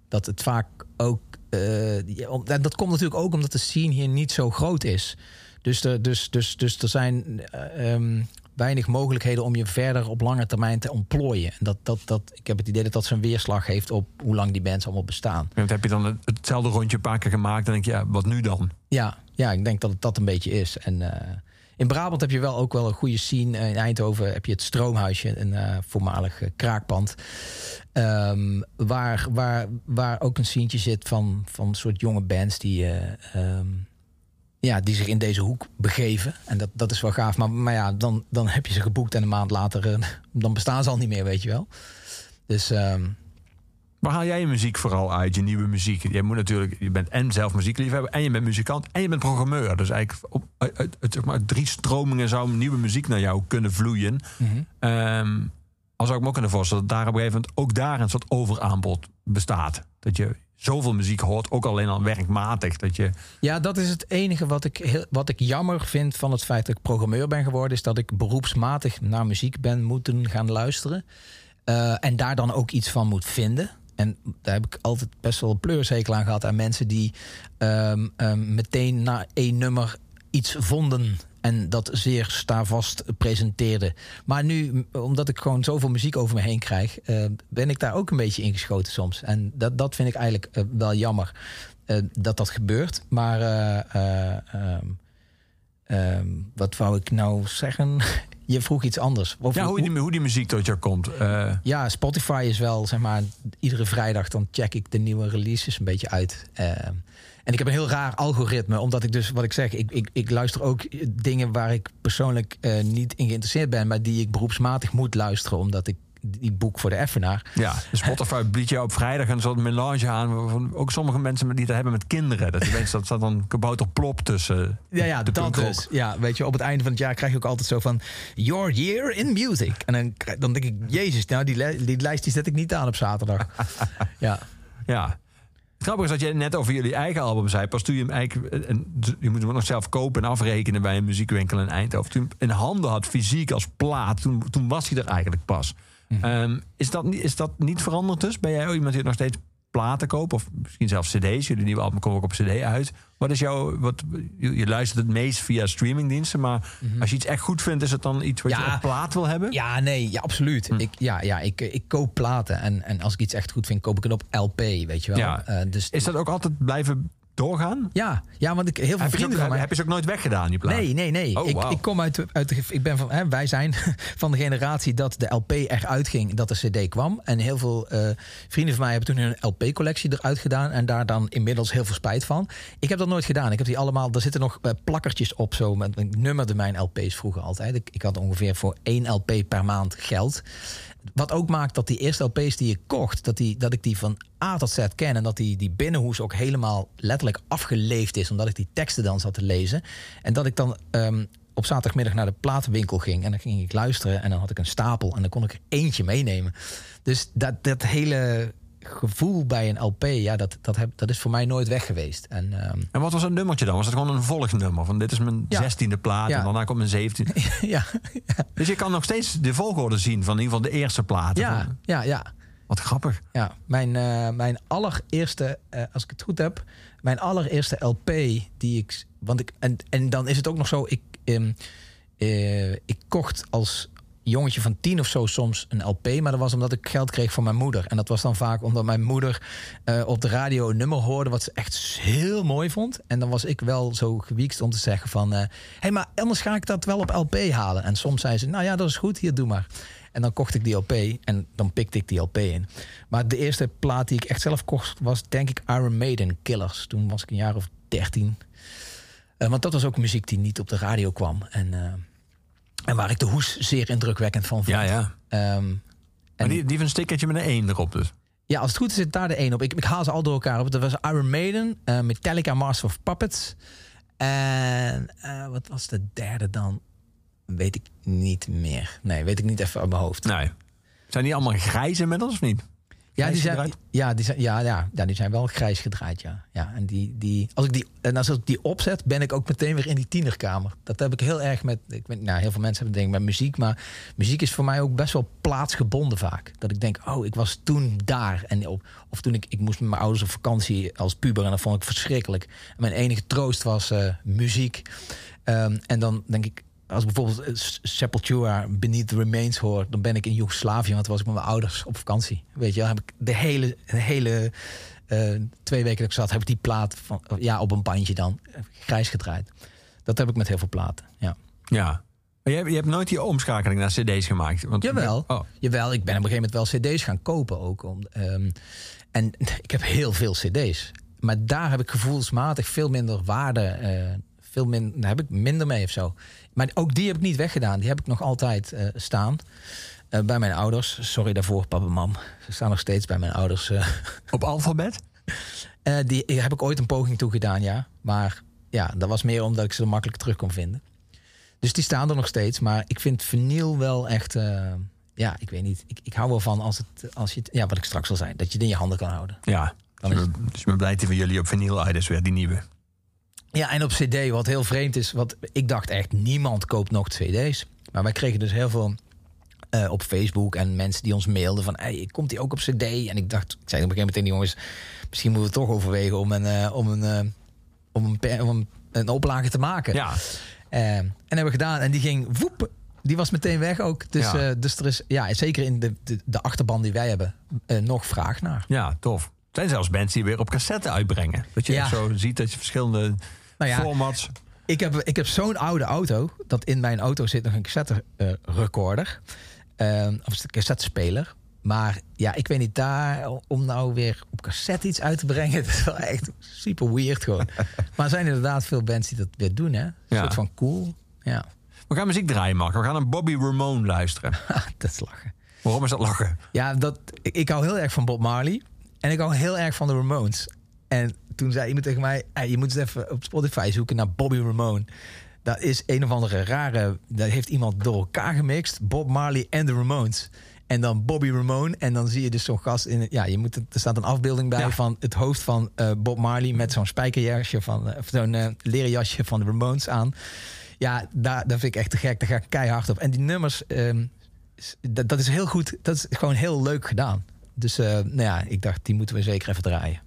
Dat het vaak ook uh, dat komt natuurlijk ook omdat de scene hier niet zo groot is. Dus er, dus, dus, dus er zijn um, weinig mogelijkheden om je verder op lange termijn te ontplooien. En dat, dat, dat, ik heb het idee dat dat zijn weerslag heeft op hoe lang die bands allemaal bestaan. En heb je dan hetzelfde rondje een paar keer gemaakt en denk je, ja, wat nu dan? Ja, ja ik denk dat het dat een beetje is. En uh, in Brabant heb je wel ook wel een goede scene. In Eindhoven heb je het Stroomhuisje, een uh, voormalig uh, kraakpand. Um, waar, waar, waar ook een sientje zit van, van soort jonge bands die, um, ja, die zich in deze hoek begeven. En dat, dat is wel gaaf. Maar, maar ja, dan, dan heb je ze geboekt en een maand later [LAUGHS] dan bestaan ze al niet meer, weet je wel. Dus um, Waar haal jij je muziek vooral uit, je nieuwe muziek? Je moet natuurlijk, je bent en zelf muziekliefhebber, en je bent muzikant, en je bent programmeur. Dus eigenlijk op, uit, uit, zeg maar, drie stromingen zou nieuwe muziek naar jou kunnen vloeien. Mm -hmm. um, als zou ik me ook kunnen voorstellen dat daar op een gegeven moment ook daar een soort overaanbod bestaat. Dat je zoveel muziek hoort, ook alleen al werkmatig. Dat je... Ja, dat is het enige wat ik, heel, wat ik jammer vind van het feit dat ik programmeur ben geworden, is dat ik beroepsmatig naar muziek ben moeten gaan luisteren. Uh, en daar dan ook iets van moet vinden. En daar heb ik altijd best wel pleurzekel aan gehad aan mensen die um, um, meteen na één nummer iets vonden. En dat zeer stavast presenteerden. Maar nu, omdat ik gewoon zoveel muziek over me heen krijg, uh, ben ik daar ook een beetje ingeschoten soms. En dat, dat vind ik eigenlijk uh, wel jammer uh, dat dat gebeurt. Maar um, wat wou ik nou zeggen? [LAUGHS] je vroeg iets anders. Ja, hoe, die, hoe die muziek tot je komt. Uh... Ja, Spotify is wel, zeg maar, iedere vrijdag dan check ik de nieuwe releases een beetje uit. Uh, en ik heb een heel raar algoritme, omdat ik dus, wat ik zeg, ik, ik, ik luister ook dingen waar ik persoonlijk uh, niet in geïnteresseerd ben, maar die ik beroepsmatig moet luisteren, omdat ik die boek voor de effenaar. Ja, Spotify biedt je op vrijdag een soort melange aan. Ook sommige mensen die dat hebben met kinderen. Dat je dat staat dan kabouter plop tussen. Ja, ja dat dus. Ja, weet je, op het einde van het jaar krijg je ook altijd zo van... Your Year in Music. En dan, dan denk ik, jezus, nou, die, die lijst die zet ik niet aan op zaterdag. [LAUGHS] ja. Ja. Grappig is dat je net over jullie eigen album zei. Pas toen je hem eigenlijk... eh, En je moet hem nog zelf kopen en afrekenen bij een muziekwinkel in Eindhoven. Toen in handen had, fysiek als plaat. Toen, toen was hij er eigenlijk pas. Mhm. Ehm, is, dat, niet- is dat niet veranderd dus? Ben jij ook iemand die nog steeds platen koopt? Of misschien zelfs cd's? Jullie nieuwe album komt ook op cd uit. Wat is jouw... Wat, je, je luistert het meest via streamingdiensten. Maar als je iets echt goed vindt, is het dan iets wat je Mhm. Op plaat wil hebben? Ja, nee, ja, absoluut. Hm. Ik, ja, ja, ik, ik koop platen. En, en als ik iets echt goed vind, koop ik het op LP, weet je wel. Ja. Eh, dus, Is dat ook altijd blijven doorgaan? ja, ja, want ik, heel veel Heb je, vrienden ook, van mij... heb je ze ook nooit weggedaan, die plaat? Nee, nee, nee. Oh, ik, ik kom uit, uit de, ik ben van, hè, wij zijn [LAUGHS] van de generatie dat de LP eruit ging, dat de CD kwam. En heel veel eh, vrienden van mij hebben toen hun LP-collectie eruit gedaan en daar dan inmiddels heel veel spijt van. Ik heb dat nooit gedaan. Ik heb die allemaal, er zitten nog eh, plakkertjes op zo. Met, ik nummerde mijn LP's vroeger altijd. Ik, ik had ongeveer voor één LP per maand geld. Wat ook maakt dat die eerste LP's die ik kocht, dat, die, dat ik die van A tot Z ken. En dat die, die binnenhoes ook helemaal letterlijk afgeleefd is. Omdat ik die teksten dan zat te lezen. En dat ik dan ehm, op zaterdagmiddag naar de platenwinkel ging. En dan ging ik luisteren. En dan had ik een stapel. En dan kon ik er eentje meenemen. Dus dat, dat hele gevoel bij een LP, ja, dat, dat, heb, dat is voor mij nooit weg geweest. En ehm, En wat was dat nummertje dan? Was het gewoon een volgnummer? Van dit is mijn Ja. zestiende plaat Ja. en daarna komt mijn zeventiende. [LAUGHS] ja, Dus je kan nog steeds de volgorde zien van in ieder geval de eerste platen. ja, Van- ja, ja. Wat grappig. Ja, mijn, eh, mijn allereerste, eh, als ik het goed heb, mijn allereerste LP die ik. Want ik en, en dan is het ook nog zo, ik, eh, ik kocht als jongetje van tien of zo soms een LP, maar dat was omdat ik geld kreeg van mijn moeder. En dat was dan vaak omdat mijn moeder eh, op de radio een nummer hoorde wat ze echt heel mooi vond. En dan was ik wel zo gewiekst om te zeggen van, hé, hey, maar anders ga ik dat wel op LP halen. En soms zei ze, nou ja, dat is goed, hier doe maar. En dan kocht ik die LP en dan pikte ik die LP in. Maar de eerste plaat die ik echt zelf kocht was denk ik Iron Maiden Killers. Toen was ik een jaar of dertien. Eh, want dat was ook muziek die niet op de radio kwam. En, eh, en waar ik de hoes zeer indrukwekkend van vond. Ja, ja. Ehm, Maar en die, die heeft een stickertje met een 1 erop dus. ja, als het goed is zit daar de één op. Ik, ik haal ze al door elkaar op. Dat was Iron Maiden, eh, Metallica, Master of Puppets. En eh, wat was de derde dan? Weet ik niet meer. Nee, weet ik niet even uit mijn hoofd. Nee. Zijn die allemaal grijs inmiddels of niet? Ja, die zijn, ja, die zijn, ja, ja, ja, die zijn wel grijs gedraaid, ja. ja en, die, die, als ik die, en als ik die opzet, ben ik ook meteen weer in die tienerkamer. Dat heb ik heel erg met... Ik weet, nou, heel veel mensen hebben het denk ik met muziek... maar muziek is voor mij ook best wel plaatsgebonden vaak. Dat ik denk, oh, ik was toen daar. En, of, of toen ik... Ik moest met mijn ouders op vakantie als puber... en dat vond ik verschrikkelijk. En mijn enige troost was eh, muziek. Ehm, en dan denk ik... Als bijvoorbeeld eh, Sepultura Beneath the Remains hoor... dan ben ik in Joegoslavië, want toen was ik met mijn ouders op vakantie. Weet je, wel, heb ik de hele, de hele eh, twee weken dat ik zat... heb ik die plaat van, ja, op een bandje dan grijs gedraaid. Dat heb ik met heel veel platen, ja. Ja. Maar je, hebt- je hebt nooit die omschakeling naar cd's gemaakt? Want, Jawel. Oh. Jawel, ik ben op een gegeven moment wel cd's gaan kopen ook. Om, ehm, en [LAUGHS] ik heb heel veel cd's. Maar daar heb ik gevoelsmatig veel minder waarde... eh, veel min, daar heb ik minder mee of zo. Maar ook die heb ik niet weggedaan. Die heb ik nog altijd eh, staan. eh, bij mijn ouders. Sorry daarvoor, papa en mam. Ze staan nog steeds bij mijn ouders. eh. Op alfabet? [LAUGHS] Eh, die heb ik ooit een poging toe gedaan, ja. Maar ja, dat was meer omdat ik ze makkelijk terug kon vinden. Dus die staan er nog steeds. Maar ik vind vinyl wel echt... eh, ja, ik weet niet. Ik, ik hou wel van als, het, als je het... Ja, wat ik straks al zei. Dat je het in je handen kan houden. Ja. Dan Dus is- ik ben- dus ik ben blij dat we jullie op vinyl uit is weer, die nieuwe. Ja, en op cd, wat heel vreemd is... Want ik dacht echt, niemand koopt nog cd's. Maar wij kregen dus heel veel eh, op Facebook... en mensen die ons mailden van... Hey, komt die ook op cd? En ik dacht, ik zei op een gegeven moment tegen die jongens... misschien moeten we toch overwegen om een, eh, om een, eh, om een, om een, een oplage te maken. Ja. En hebben we gedaan. En die ging woep. Die was meteen weg ook. Dus, Ja. dus er is ja, zeker in de, de, de achterban die wij hebben nog vraag naar. Ja, tof. Er zijn zelfs bands die weer op cassette uitbrengen. Dat je Ja. zo ziet dat je verschillende Nou ja, formats... Ik heb, ik heb zo'n oude auto. Dat in mijn auto zit nog een cassette eh, recorder. Eh, of een cassettespeler. Maar ja, ik weet niet daar om nou weer op cassette iets uit te brengen. [LAUGHS] Dat is wel echt super weird gewoon. [LAUGHS] maar er zijn inderdaad veel bands die dat weer doen, hè? Een Ja. soort van cool. Ja, We gaan muziek draaien, Mark. We gaan naar Bobby Ramone luisteren. [LAUGHS] dat is lachen. Waarom is dat lachen? Ja, dat, ik, ik hou heel erg van Bob Marley. En ik hou heel erg van de Ramones. En toen zei iemand tegen mij... "Hey, je moet eens even op Spotify zoeken naar Bobby Ramone. Dat is een of andere rare... Dat heeft iemand door elkaar gemixt. Bob Marley en de Ramones. En dan Bobby Ramone. En dan zie je dus zo'n gast in. Ja, je moet, er staat een afbeelding bij Ja. van het hoofd van eh, Bob Marley. met zo'n spijkerjasje van. eh, of zo'n eh, leren jasje van de Ramones aan. Ja, daar, daar vind ik echt te gek. Daar ga ik keihard op. En die nummers. ehm, dat, dat is heel goed. Dat is gewoon heel leuk gedaan. Dus nou ja, ik dacht, die moeten we zeker even draaien.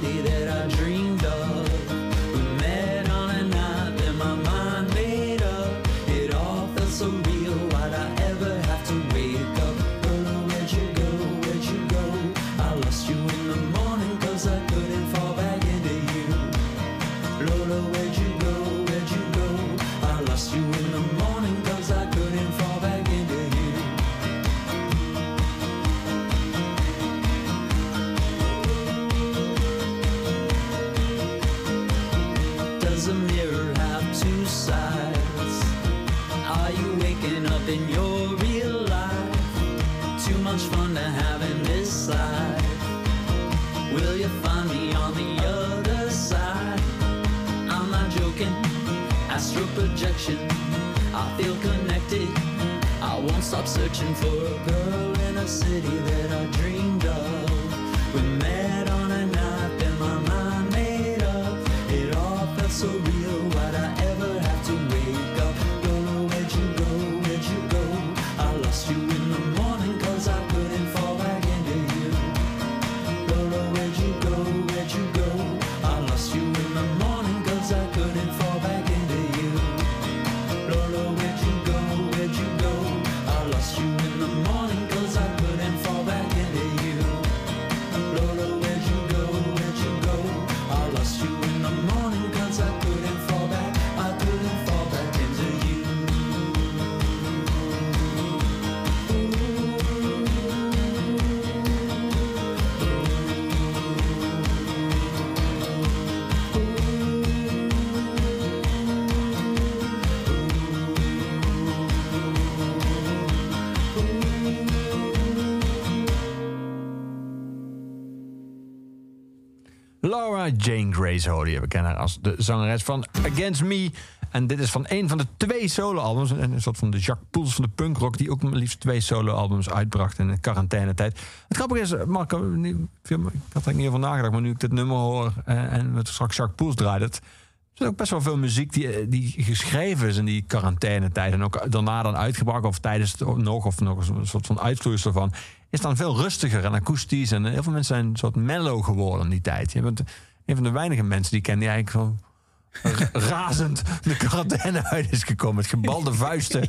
City that I projection. I feel connected. I won't stop searching for a girl in a city that I dreamed Jane Grace hoorde. We kennen haar als de zangeres van Against Me. En dit is van een van de twee soloalbums. Een een soort van de Jacques Poels van de punkrock... die ook maar liefst twee soloalbums uitbracht in de quarantainetijd. Het grappige is, Marco, ik had er niet over nagedacht... maar nu ik dit nummer hoor eh, en we straks Jacques Poels draaien... het er is ook best wel veel muziek die, eh, die geschreven is in die quarantainetijd. En ook daarna dan uitgebracht of tijdens het nog... of nog een soort van uitvloeisel van... is dan veel rustiger en akoestisch. En heel veel mensen zijn een soort mellow geworden in die tijd. Je bent een van de weinige mensen die ik ken... die eigenlijk [LAUGHS] ra- razend de quarantaine uit is gekomen. Met gebalde [LAUGHS] vuisten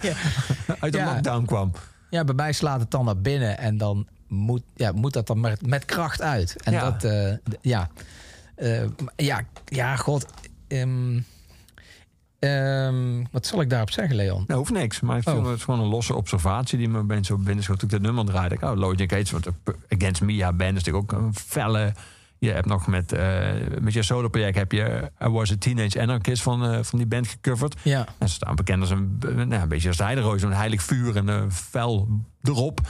uit de Ja. lockdown kwam. Ja, bij mij slaat het dan naar binnen en dan moet, ja, moet dat dan met, met kracht uit. En Ja. dat, eh, ja. Eh, ja, ja, god. ehm, ehm, wat zal ik daarop zeggen, Leon? Nou, hoeft niks. Maar Oh. het is gewoon een losse observatie die me opeens zo binnenschoot. Toen ik dat nummer draaide. Ik, oh, Logic Gates, wat Against Me, ja, band is natuurlijk ook een felle... Je hebt nog met, eh, met je solo-project heb je I Was a Teenage Anarchist van, eh, van die band gecoverd. Ja. En ze staan bekend als een, nou, een beetje als de Heideroos, een heilig vuur en een fel erop.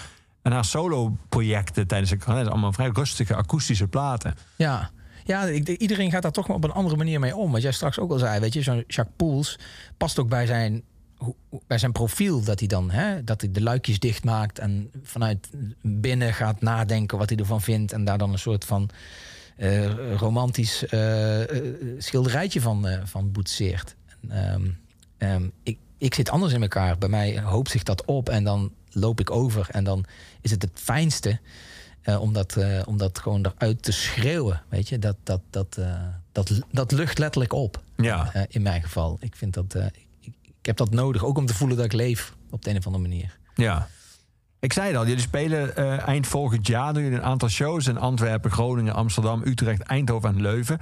En haar solo-projecten tijdens zijn allemaal vrij rustige akoestische platen. Ja, ja iedereen gaat daar toch maar op een andere manier mee om. Wat jij straks ook al zei, weet je, zo'n Jacques Poels past ook bij zijn, bij zijn profiel. Dat hij dan hè, dat hij de luikjes dicht maakt en vanuit binnen gaat nadenken wat hij ervan vindt. En daar dan een soort van eh, romantisch eh, eh, schilderijtje van, van boetseert. En, ehm, ehm, ik, ik zit anders in elkaar. Bij mij hoopt zich dat op en dan loop ik over. En dan is het het fijnste om, dat, om dat gewoon eruit te schreeuwen. Weet je, dat, dat, dat, dat, dat lucht letterlijk op. Ja. In mijn geval. Ik vind dat. ik, ik heb dat nodig, ook om te voelen dat ik leef op de een of andere manier. Ja. Ik zei het al, jullie spelen eh, eind volgend jaar doen jullie een aantal shows in Antwerpen, Groningen, Amsterdam, Utrecht, Eindhoven en Leuven.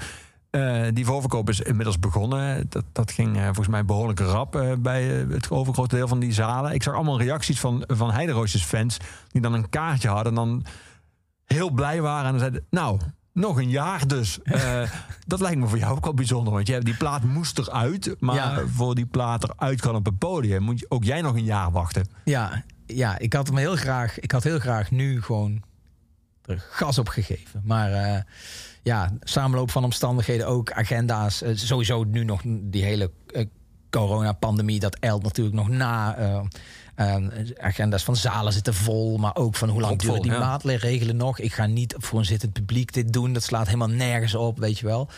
Eh, die voorverkoop is inmiddels begonnen. Dat, dat ging eh, volgens mij behoorlijk rap bij het overgrote deel van die zalen. Ik zag allemaal reacties van, van Heideroosjes fans die dan een kaartje hadden en dan heel blij waren en dan zeiden, nou, nog een jaar dus. [LAUGHS] Dat lijkt me voor jou ook wel bijzonder, want je hebt, die plaat moest eruit, maar Ja. voor die plaat eruit kan op het podium moet je, ook jij nog een jaar wachten. Ja, ja, ik had hem heel graag. Ik had heel graag nu gewoon er gas op gegeven. Maar eh, ja, samenloop van omstandigheden ook, agenda's. eh, sowieso nu nog die hele eh, coronapandemie, dat eilt natuurlijk nog na. agenda's van zalen zitten vol, maar ook van hoe lang duren die ja. maatregelen nog. Ik ga niet voor een zittend publiek dit doen. Dat slaat helemaal nergens op, weet je wel.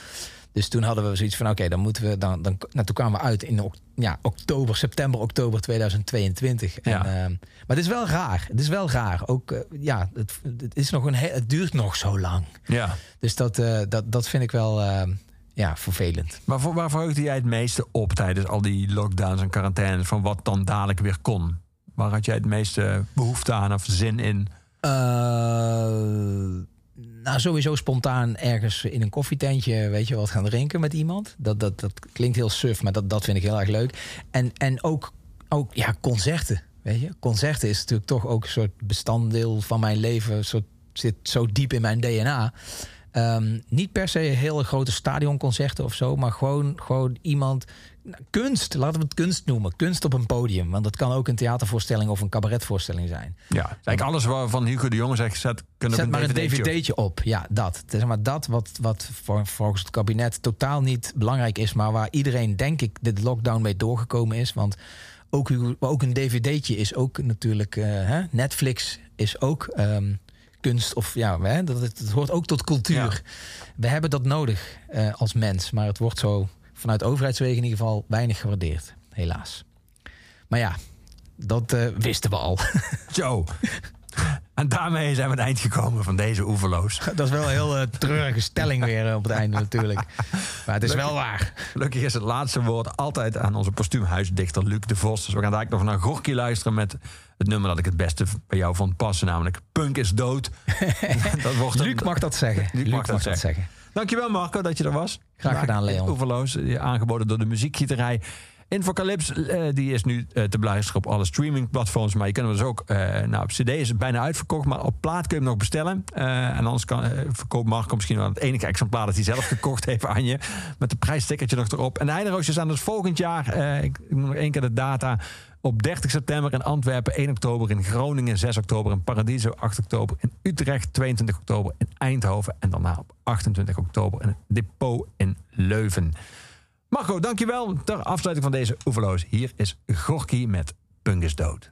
Dus toen hadden we zoiets van, oké, dan moeten we... Dan, dan, nou, toen kwamen we uit in ja, oktober, september, oktober 2022. En, Ja. ehm, maar het is wel raar. Het is wel raar. Ook, eh, ja, het, het, is nog een he- het duurt nog zo lang. Ja. Dus dat, eh, dat, dat vind ik wel ehm, ja, vervelend. Maar voor, waar verheugde jij het meeste op tijdens al die lockdowns en quarantaines? Van wat dan dadelijk weer kon? Waar had jij het meeste behoefte aan of zin in? Nou, sowieso spontaan ergens in een koffietentje, weet je, wat gaan drinken met iemand. Dat, dat, dat klinkt heel suf, maar dat, dat vind ik heel erg leuk. En, en ook, ook, ja, concerten, weet je. Concerten is natuurlijk toch ook een soort bestanddeel van mijn leven. Soort, zit zo diep in mijn DNA. Ehm, niet per se hele grote stadionconcerten of zo, maar gewoon, gewoon iemand. Nou, Kunst, laten we het kunst noemen. Kunst op een podium. Want dat kan ook een theatervoorstelling of een cabaretvoorstelling zijn. Ja, eigenlijk alles waarvan Hugo de Jonge zegt, zet, kunnen Zet op maar een DVD'tje op. Ja, dat. Is maar dat wat, wat voor, volgens het kabinet totaal niet belangrijk is... maar waar iedereen, denk ik, de lockdown mee doorgekomen is. Want ook, ook een dvd'tje is ook natuurlijk... eh, hè? Netflix is ook ehm, kunst of ja, hè? Dat, het, het hoort ook tot cultuur. We hebben dat nodig eh, als mens. Maar het wordt zo vanuit overheidswegen in ieder geval weinig gewaardeerd. Helaas. Maar ja, dat eh, wisten we al. [LAUGHS] Zo. En daarmee zijn we aan het eind gekomen van deze Oeverloos. Dat is wel een heel eh, treurige stelling weer eh, op het einde natuurlijk. Maar het is wel waar. Gelukkig is het laatste woord altijd aan onze postuumhuisdichter Luc de Vos. Dus we gaan eigenlijk nog naar Gorky luisteren met het nummer dat ik het beste bij jou vond passen. Namelijk Punk is dood. [LAUGHS] dat wordt een- Luc mag dat zeggen. Luc mag dat zeggen. Dankjewel Marco dat je er was. Graag gedaan, Leon. Oeverloos, eh, aangeboden door de muziekgieterij. Infocalyps, eh, die is nu eh, te beluisteren op alle streamingplatforms. Maar je kunt hem dus ook, nou op cd is het bijna uitverkocht. Maar op plaat kun je hem nog bestellen. En anders kan, verkoopt Marco misschien wel het enige exemplaar dat hij zelf [LAUGHS] gekocht heeft aan je. Met een prijsstickertje nog erop. En de Heideroosjes staan dus volgend jaar, ik, ik noem nog één keer de data... Op 30 september in Antwerpen, 1 oktober in Groningen, 6 oktober in Paradiso, 8 oktober in Utrecht, 22 oktober in Eindhoven en daarna op 28 oktober in het depot in Leuven. Marco, dankjewel. Ter afsluiting van deze Oeverloos. Hier is Gorky met Punk is dood.